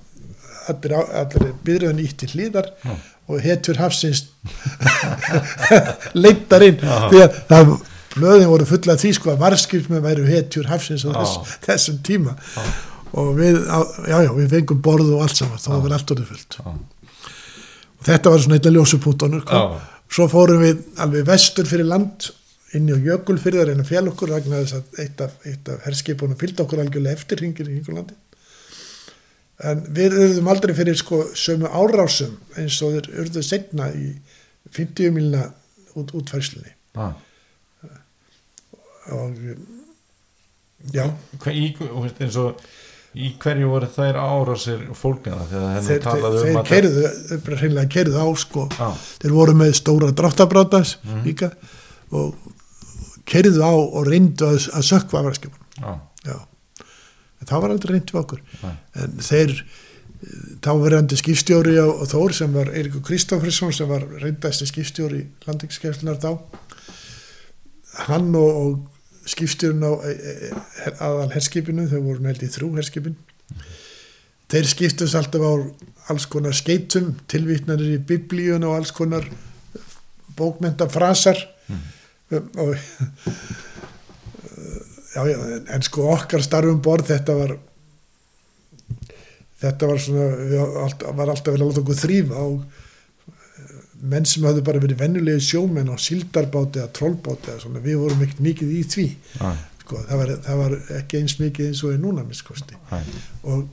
allir, allir býðröðin ítt til hlýðar Já. og hetjur hafsins leittar inn. Já. því að það blöðin voru fulla því sko að varskipin væru hetjur hafsins á þess, þessum tíma. Og við, á, já, við fengum borð og allt saman, þá var allt orðið fullt. Og þetta var svona eitthvað ljósupútonur já, svo fórum við alveg vestur fyrir land inn í Jökulfyrði að reyna að fjalla okkur vegna þess að eitt af, af herskipunum fylgdi okkur algjörlega eftir hringir í Jökullandi en við urðum aldrei fyrir sko sömu árásum eins og þeir urðu segna í 50 milna út, útfærslunni. Já. Og já, Hva, í, og í hverju voru þær árásir fólkina þegar þeir, talaði um að keirðu þeir bara hreinlega keirðu á sko. Já, þeir voru með stóra dráttabrátas Mhm. líka og keirðu á og reyndu að, að sökva afræðskipunum já, já, en það var aldrei reynd við okkur. Nei. en þeir þá verðandi skipstjóri á, Þór sem var Eiríkur Kristoffersson sem var reyndasti skipstjóri landingskeflunar þá. Hann og, og skipstjórun á e, e, aðal herskipinu, þau voru nældi þrjú herskipin þeir skiptust alltaf á alls konar skeitum tilvitnanir í biblíun og alls konar bókmentafrasar mm. og já, já, en, sko okkar starfum borð þetta var þetta var svona var alltaf verið að láta okkur þrýfa eh, menn sem hafðu bara verið vennulegi sjómenn á síldarbáti eða trollbáti eða svona, við vorum ekkert mikið í því. Sko, það, var, það var ekki eins mikið eins og er núna miskosti og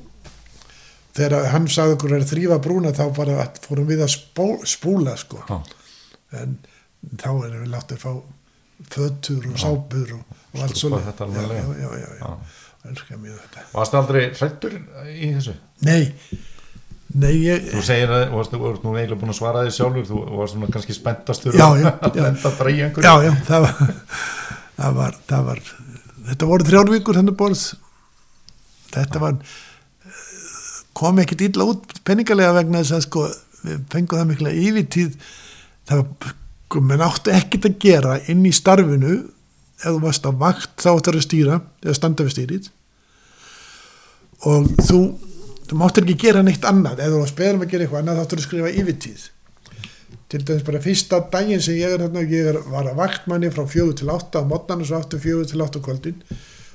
þegar hann sagði okkur að þrýfa brúna þá bara fórum við að spó, spúla sko. Já, en þá erum við látið að fá fötur og sápur og, og allt Stúpa svo þetta já, já, já, já, já. þetta. Varstu aldrei hrættur í þessu? nei, nei ég Þú segir að varst, þú varst nú eiginlega búin að svara því sjálfur þú varst svona kannski spenntastur lenda bara í einhverju. Já, já, það var það var, það var þetta voru þrjár vikur hennar borð þetta var kom ekkit illa út penningalega vegna þess að sko við fengum það mikla yfirtíð. Það var, sko, menn áttu ekkit að gera inn í starfinu. Ef þú varst á vakt þá áttu að stýra eða standa við stýrið. Og þú þú máttir ekki gera neitt annað. Ef þú beðum að gera eitthvað annað þá að skrifa yfirtíð. Til dæmis bara fyrsta daginn sem ég er hérna, ég er, var að vaktmanni frá fjögur til átta á mótnan og svo aftur fjögur til átta á kvöldin.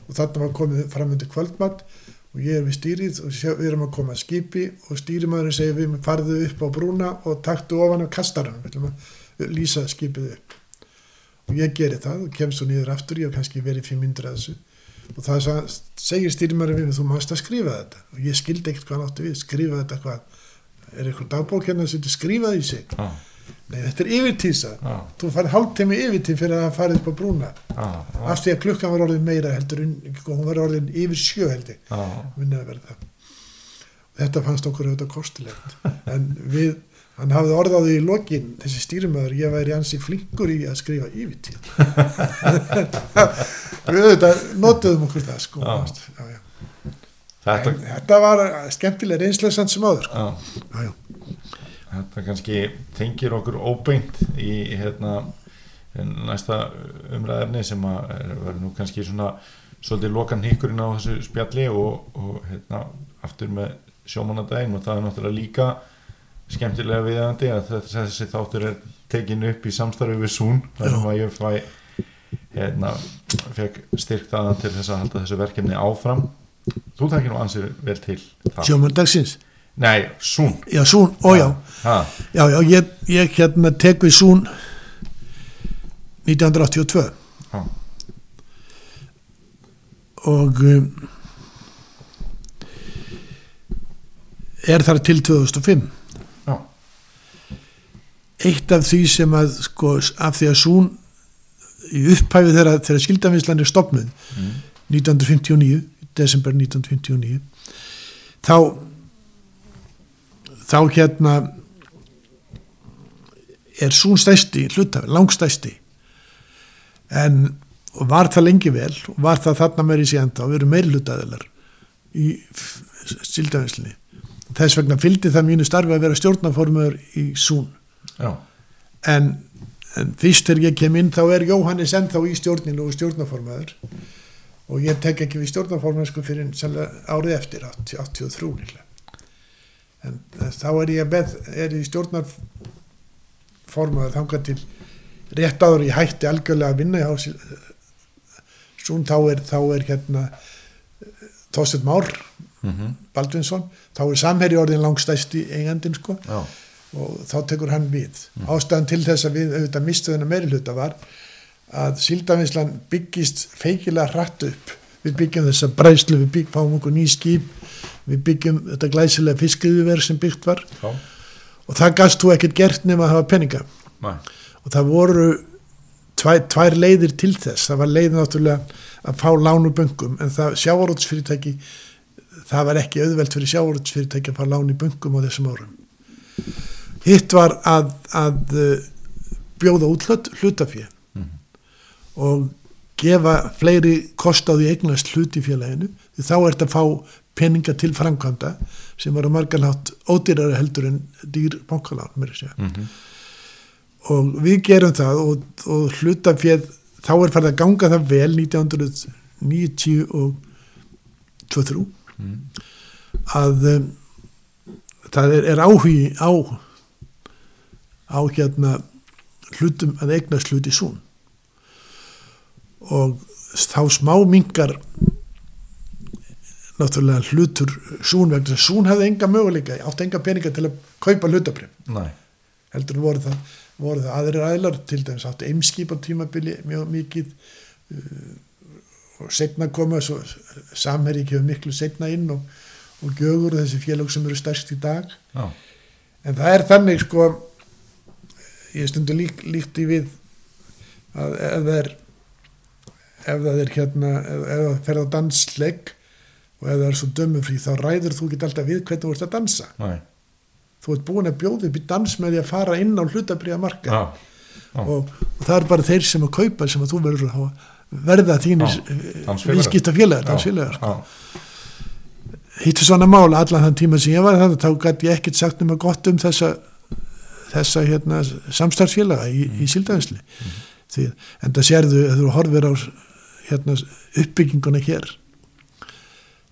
Og þarna var komið fram undir kvöldmatt og ég er við stýrið og við erum að koma að skipi og stýrimæðurinn segir við farðu upp á brúna og taktu ofan af kastaranum. Við ætlum að lýsa skipið upp. Og ég geri það og kemst svo niður aftur ég hef kannski verið fimm myndur að þessu og það segir stýrimæðurinn við þú mást að skrifa þetta og ég skildi ekkert hvað átti við skrifa þetta hvað er eitthvað dagbók hérna sem þetta skrifaði í sig Já, Nei, þetta er yfirtísa. já, Þú farið hálftími yfirtíð fyrir að farið upp á brúna. já, Af því að klukkan var orðin meira heldur, en- sko, hún var orðin yfir sjö held ég. já, Minni að verða það. Þetta fannst okkur auðvitað kostulegt. En við hann hafði orðaði í lokin þessi stýrimöður, ég væri ansi flinkur í að skrifa yfirtíð við auðvitað notuðum okkur það sko Já. já, já. þetta, En þetta var skemmtilega reynslega sem áður sko. já, já, já. þetta kannski tengir okkur óbeint í hérna næsta umræðefni sem að er- verður nú kannski svona svolítið lokan híkurinn á þessu spjalli og, og hérna aftur með sjómanadaginn og það er náttúrulega líka skemmtilega viðandi að þessi, þáttur er tekin upp í samstarfi við Sún sem að ég fæ hérna, fekk styrk það til þess að halda þessu verkefni áfram. Þú takkir nú ansið vel til sjómandagsins Nei, Sún já, Sún, ó já, já, já ég, ég hérna tek við Sún 1982 ha, og um, er þar til 2005 já, eitt af því sem að sko, af því að Sún í upphæfi þegar, þegar skildavinslan er stopnuð mm, 1959 desember 1959 þá þá hérna er Sún stæsti hlutafi, langstæsti en og var það lengi vel og var það þarna meiri síðan þá við erum meiri hlutaðilar í sildavinslinni þess vegna fylgdi það mínu starfi að vera stjórnaformur í Sún en, en fyrst þegar ég kem inn þá er Jóhannes ennþá í stjórninu og stjórnaformaður og ég tek ekki við stjórnaformaður sko fyrir árið eftir 80, 83 líklega. En þá er ég með, er ég stjórnarformaður þangað til rétt áður ég hætti algjörlega að vinna Sún þá er, þá er hérna Þorsteinn Már mm Baldvinsson, þá er samherji orðin langstæsti eigandinn sko. Já, og þá tekur hann við. Ástæðan til þess að við auðvitað mistu þennan meiri hluta var að síldavinslan byggist feikilega hratt upp. Við byggjum þessa bræslu, við byggjum fáum okkur ný skip, við byggjum þetta glæsilega fiskiðuverð sem byggt var já, og það gast þú ekkert gert nema að hafa peninga. næ, Og það voru tvær, tvær leiðir til þess. Það var leið náttúrulega að fá lánu böngum en það sjávarótsfyrirtæki, það var ekki auðvelt fyrir sjávarótsfyrirtæki að fá lánu á. Hitt var að, að uh, bjóða út hlut, hlutafjö Mhm. og gefa fleiri kost á því eignast hlut í félaginu því þá ert að fá peninga til framkvæmda sem var að margarlátt ódýrari heldur en dýr bankalán mér að segja mm og við gerum það og, og hlutafjöð þá er farið að ganga það vel 1990 og 23 mm, að um, það er, er áhugi á á hérna hlutum að eignast hluti sún. Og þá smá mingar náttúrulega hlutur sún vegna að sún hafði enga möguleika átti enga peninga til að kaupa hlutabrif næ, heldur voru það, voru það aðrir aðlar til dæmis áttu eimskip á tímabili mjög mikið uh, og setna koma svo samherri kefur miklu setna inn og, og gjögur þessi félag sem eru stærst í dag. Já, en það er þannig sko ég stundu lík, líkti við að ef það er ef það er hérna ef, ef það fer á dansleik og ef það er svo dömufrí þá ræður þú ekki alltaf við hvernig þú ert að dansa. Næ, þú ert búin að bjóða upp í dans með því að fara inn á hlutabriða marka já, já, og, og það er bara þeir sem að kaupa sem að þú verður að verða þínir dansfélagar. viðskipta félagar, dansfélagar sko. hittu svona mála allan þann tíma sem ég var þannig þá gæti ég ekkert sagt nema gott um þessa þessa hérna, samstarfsfélaga í, í síldavinsli því en það sérðu að þú horfir á hérna, uppbygginguna hér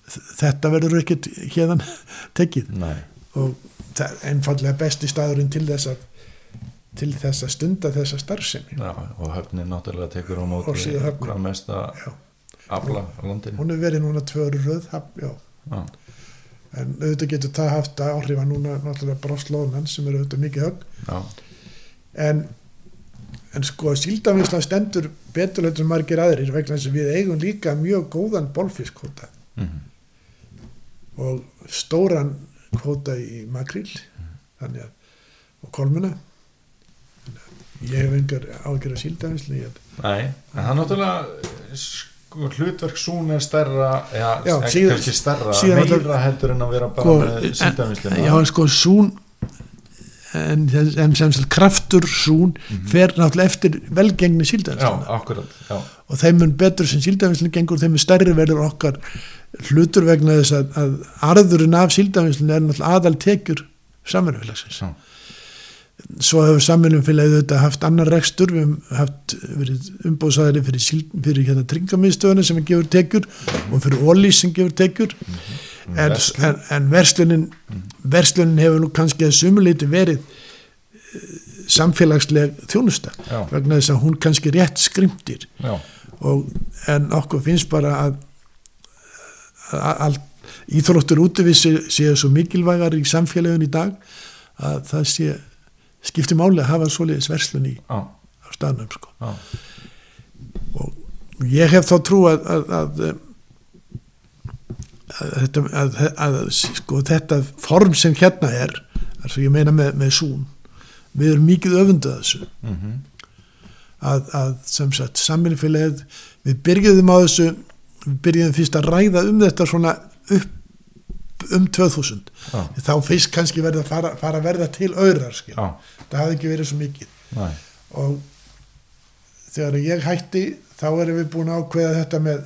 þetta verður ekkert hérðan tekið. Næ, og einfallega besti staðurinn til þess að til þess að stunda þessa starfsemi. Já, og höfnin náttúrulega tekur á móti hvað mesta Já. afla á landinu. Hún er verið núna tvöru röð haf, já, já, en auðvitað getur það haft áhrif að núna náttúrulega bara slóðmenn sem eru auðvitað mikið högg. Já, en, en sko síldavinsla stendur beturleitur margir aðrir vegna þess að við eigum líka mjög góðan bolfiskvota mhm, og stóran kvota í makril þannig að og kolmuna. Ég hef engar ágjör að ég næ en það náttúrulega hlutverk sún er stærra já, Já, ekki síðan- kannski stærra meira heldur en að vera bara Sko, með síldavinsluna já, en sko, Sún en sem, sem sagt kraftur sún fer náttúrulega eftir velgengni já, síldavinslan akkurat já, og þeim mun betur sem síldavinslan gengur þeim mun stærri verður okkar hlutur vegna þess að, að arðurinn af síldavinslan er náttúrulega aðal tekjur samverðufélagsins já, svo hefur samverðufélagið þetta haft annar rekstur. Við haft verið umbóðsæðari fyrir, fyrir hérna tryggamiðstöðuna sem gefur tekjur og fyrir ólís sem gefur tekjur. En, verslun. en, en verslunin verslunin hefur nú kannski að sumuleiti verið eh, samfélagsleg þjónusta Já. vegna þess að hún kannski rétt skrimtir. En okkur finnst bara að, að, að íþróttur sé- séu svo mikilvægar í samfélagun í dag að það sé skipti máli að hafa svoleiðis verslun í já, á staðnum sko. og ég hef þá trú að, að, að, að, þetta, að, að sko, þetta form sem hérna er þar ég meina með, með sún við erum mikið öfunduð þessu. Mhm, að, að sem sagt samminnfélagið við byrjuðum á þessu við byrjuðum fyrst að ræða um þetta svona upp um 2000 já, þá fyrst kannski verða að fara, fara að verða til auðrar það hafði ekki verið svo mikið. Næ, og þegar ég hætti þá erum við búin að ákveða þetta með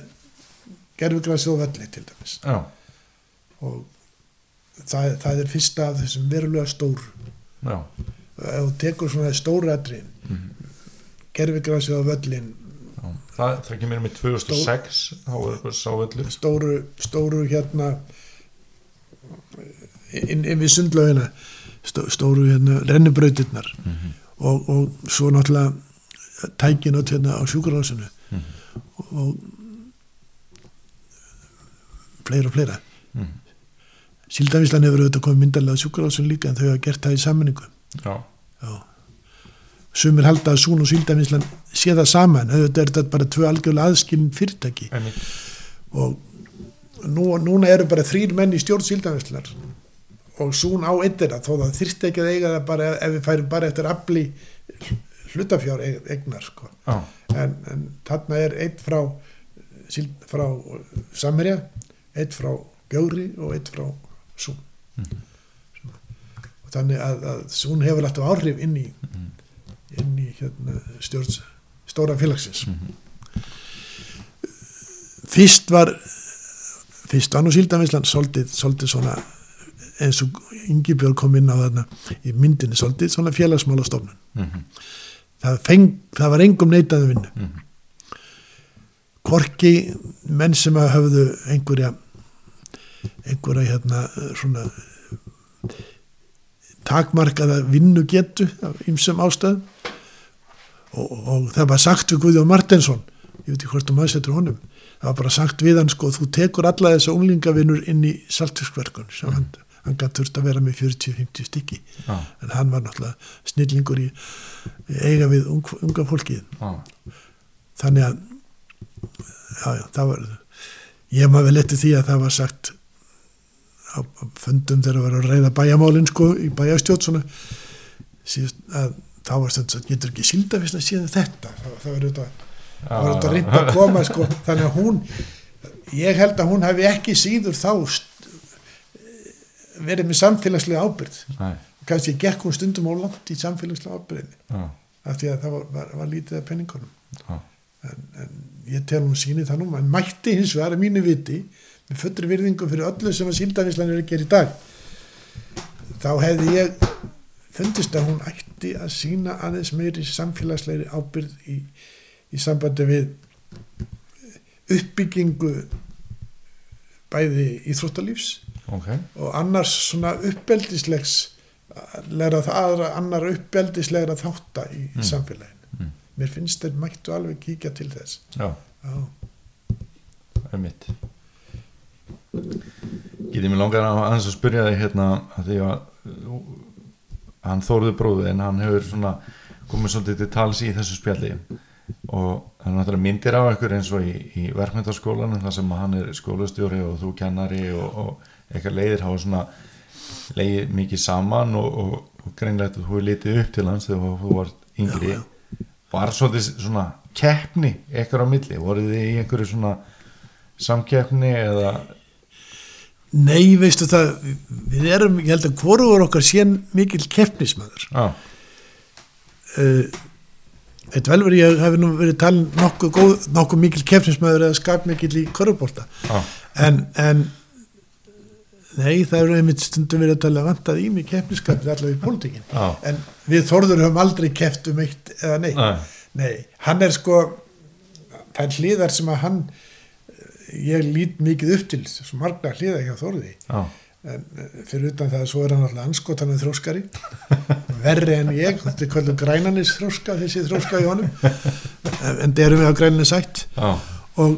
gerfugræsi og velli til dæmis. Já, og það, það er fyrsta af þessum verulega stór já, þú tekur svona stóra atriðin mhm, gerfugræsi og völlin já. Það, það kemur með 2006 þá er eitthvað sávöldur stóru, stóru hérna inn, við sundlaugina stó, stóru hérna rennibrautirnar Mhm. og, og svo náttúrulega tækin öll hérna á sjúkurásinu Mhm. og fleira og fleira Mhm. Síldavíslan hefur auðvitað komið myndarlega á sjúkurásinu líka en þau hafa gert það í sammenningu já, Já. Sumir halda að Sún og Síldavíslan sé það saman, auðvitað er þetta bara tvö algjörlega aðskilin fyrirtæki einmitt og nú, núna eru bara þrýr menn í stjórn síldavinslar og Sún á að þó það þyrfti ekki að eiga það bara ef við færum bara eftir afli hlutafjár eignar sko. já, en, en þarna er eitt frá, frá Samherja, eitt frá Gjóri og eitt frá Sún og þannig að, að Sún hefur alltaf áhrif inn í inn í hérna, stjórn stóra félagsins. Fyrst var fyrst var nú síldavinslan svolítið, svolítið svona eins og Ingi Björg kom inn á þarna í myndinni svolítið svona félagsmálastofnun. Mhm, það, feng, það var engum neitaði vinnu. Mhm, hvorki menn sem að höfðu einhverja einhverja hérna svona takmarkaða vinnu getu af ymsum ástæðum. Og, og það var sagt við Guðjón Martinsson ég veit ekki hvort þú maður setur honum það var bara sagt við hann sko þú tekur alla þessa unglingavinnur inn í saltfiskverkun sem hann, hann gætt þurft að vera með 40-50 stykki. Já, en hann var náttúrulega snillingur í, eiga við ung, unga fólkið. Já, þannig að já, já, það var ég maður vel eftir því að það var sagt á fundum þegar að vera að reyða bæjamálin sko í bæjastjótt svona síðast að þá var stund að getur ekki síldafisna síðan þetta? Það, það var þetta það var þetta reynd að koma sko þannig að hún ég held að hún hafi ekki síður þá verið með samfélagslega ábyrgð. Næ, kannski gekk hún stundum á langt í samfélagslega ábyrgðinni já, af því að það var, var, var lítið af penningunum já, en, en ég tel hún síni það nú en mætti hins vegar að mínu viti með fullri virðingu fyrir öllu sem að síldanislan er að gera í dag þá hefði ég fundist að hún ætti að sína aðeins meiri samfélagslegri ábyrð í, í sambandi við uppbyggingu bæði íþróttalífs ok og annars svona uppeldislegs það aðra annar uppeldislegra þátta í Mm. samfélaginu Mm. mér finnst þeir mættu alveg kíkja til þess já, Já. einmitt getið mér langar að aðeins að spyrja þig hérna að því að uh, hann Þórður bróði en hann hefur svona komið svolítið til tals í þessu spjalli og það er náttúrulega myndir af ykkur eins og í, í verkmyndaskólanum þar sem hann er skólastjóri og þú kennari og, og eitthvað leiðir hafa svona leiðið mikið saman og, og, og greinlegt að þú er litið upp til hans þegar þú vart yngri. Var svolítið svona keppni eitthvað á milli, voruð þið í einhverju svona samkeppni eða? Nei, veistu það, við erum, ég held að hvorugur okkar sé mikil keppnismæður. Já, Uh, Eitt vel verið ég hef nú verið talin nokkuð, nokkuð mikil keppnismæður eða skap mikil í korfbólta. já, En, en, nei, það eru einmitt stundum verið að tala vantað í mig keppniskap allavega í pólitíkin. já, En við Þorður höfum aldrei keppt um eitt eða neitt. Nei. Nei, hann er sko, það er hliðar sem að hann, ég lít mikið upp til, svo margna hliðar hjá Þorði. já, En eh, fyrir utan það svo er hann alltaf anskotanum þróskari, verri en ég, þetta er kvöldu grænanis þróska, þessi þróska í honum, en það erum við á grænanis sætt og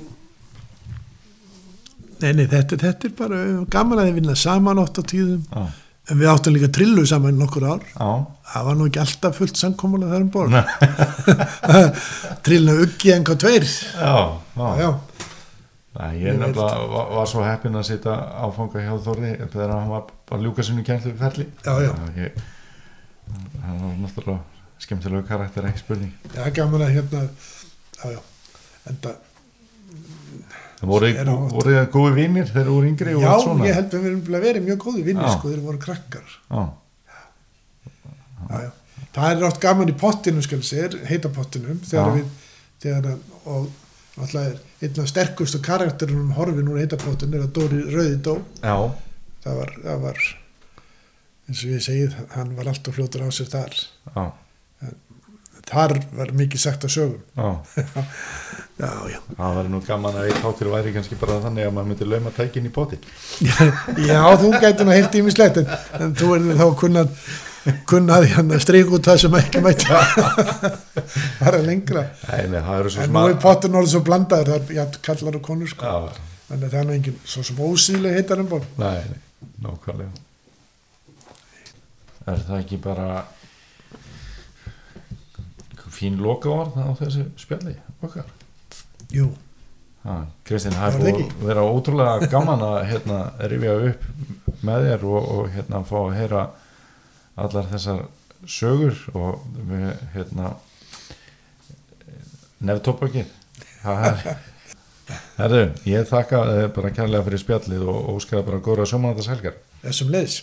nei, nei, þetta, þetta er bara gaman að þið vinna saman oft á tíðum, já, en við áttum líka trillu saman nokkur ár, já, það var nú ekki alltaf fullt samkomulega þar um borð, trillna uggi en hvað tveir, já, já. Nei, ég nefnilega var, var svo heppinn að sitja áfanga hjá Þorði þegar hann var að ljúka sinu kjænslu ferli. Já, já. Ég, hann var náttúrulega skemmtilegu karakter, ekki spurning. já, gaman að hérna, já, já, en það, voru, voru það góði vinnir þegar þú voru yngri og já, allt svona? ég held að við erum vera mjög góði vinni, Já. sko, þeir voru krakkar. Já, já, já. það er oft gaman í pottinu skal sér, heita pottinum þegar Já. við, þegar og náttúrulega er einn af sterkustu karakterunum horfin úr heita pottinu er að Dóri Rauði dó já, það var, það var eins og ég segið, hann var alltaf fljótur á sér þar já, þar var mikið sagt að sögum. Já. já, Það var nú gaman að eitt hátir væri kannski bara þannig að maður myndi lauma tækin í bóti. já, þú gæti nú heilt ímislegt en, en þú er þá kunnað kunnað hérna strík út það sem ekki mætti. Fara lengra. Nei, nei, það svo en nú er pottin orðið svo blandaður það er já, kallar og konur sko. Þannig að það er nú engin svo sem ósýðlega heitar um nei, nei, nákvæmlega. Er það ekki bara fín loka orð á þessu spjalli okkar? jú, Kristinn, það er búið að vera ótrúlega gaman að hérna, rifja upp með þér og, og hérna, fá að heyra allar þessar sögur og við hérna nefntópakið Herðu, ég þakka eh, bara kærlega fyrir spjallið og óskaða bara góðra sjómanandars helgar þessum leiðis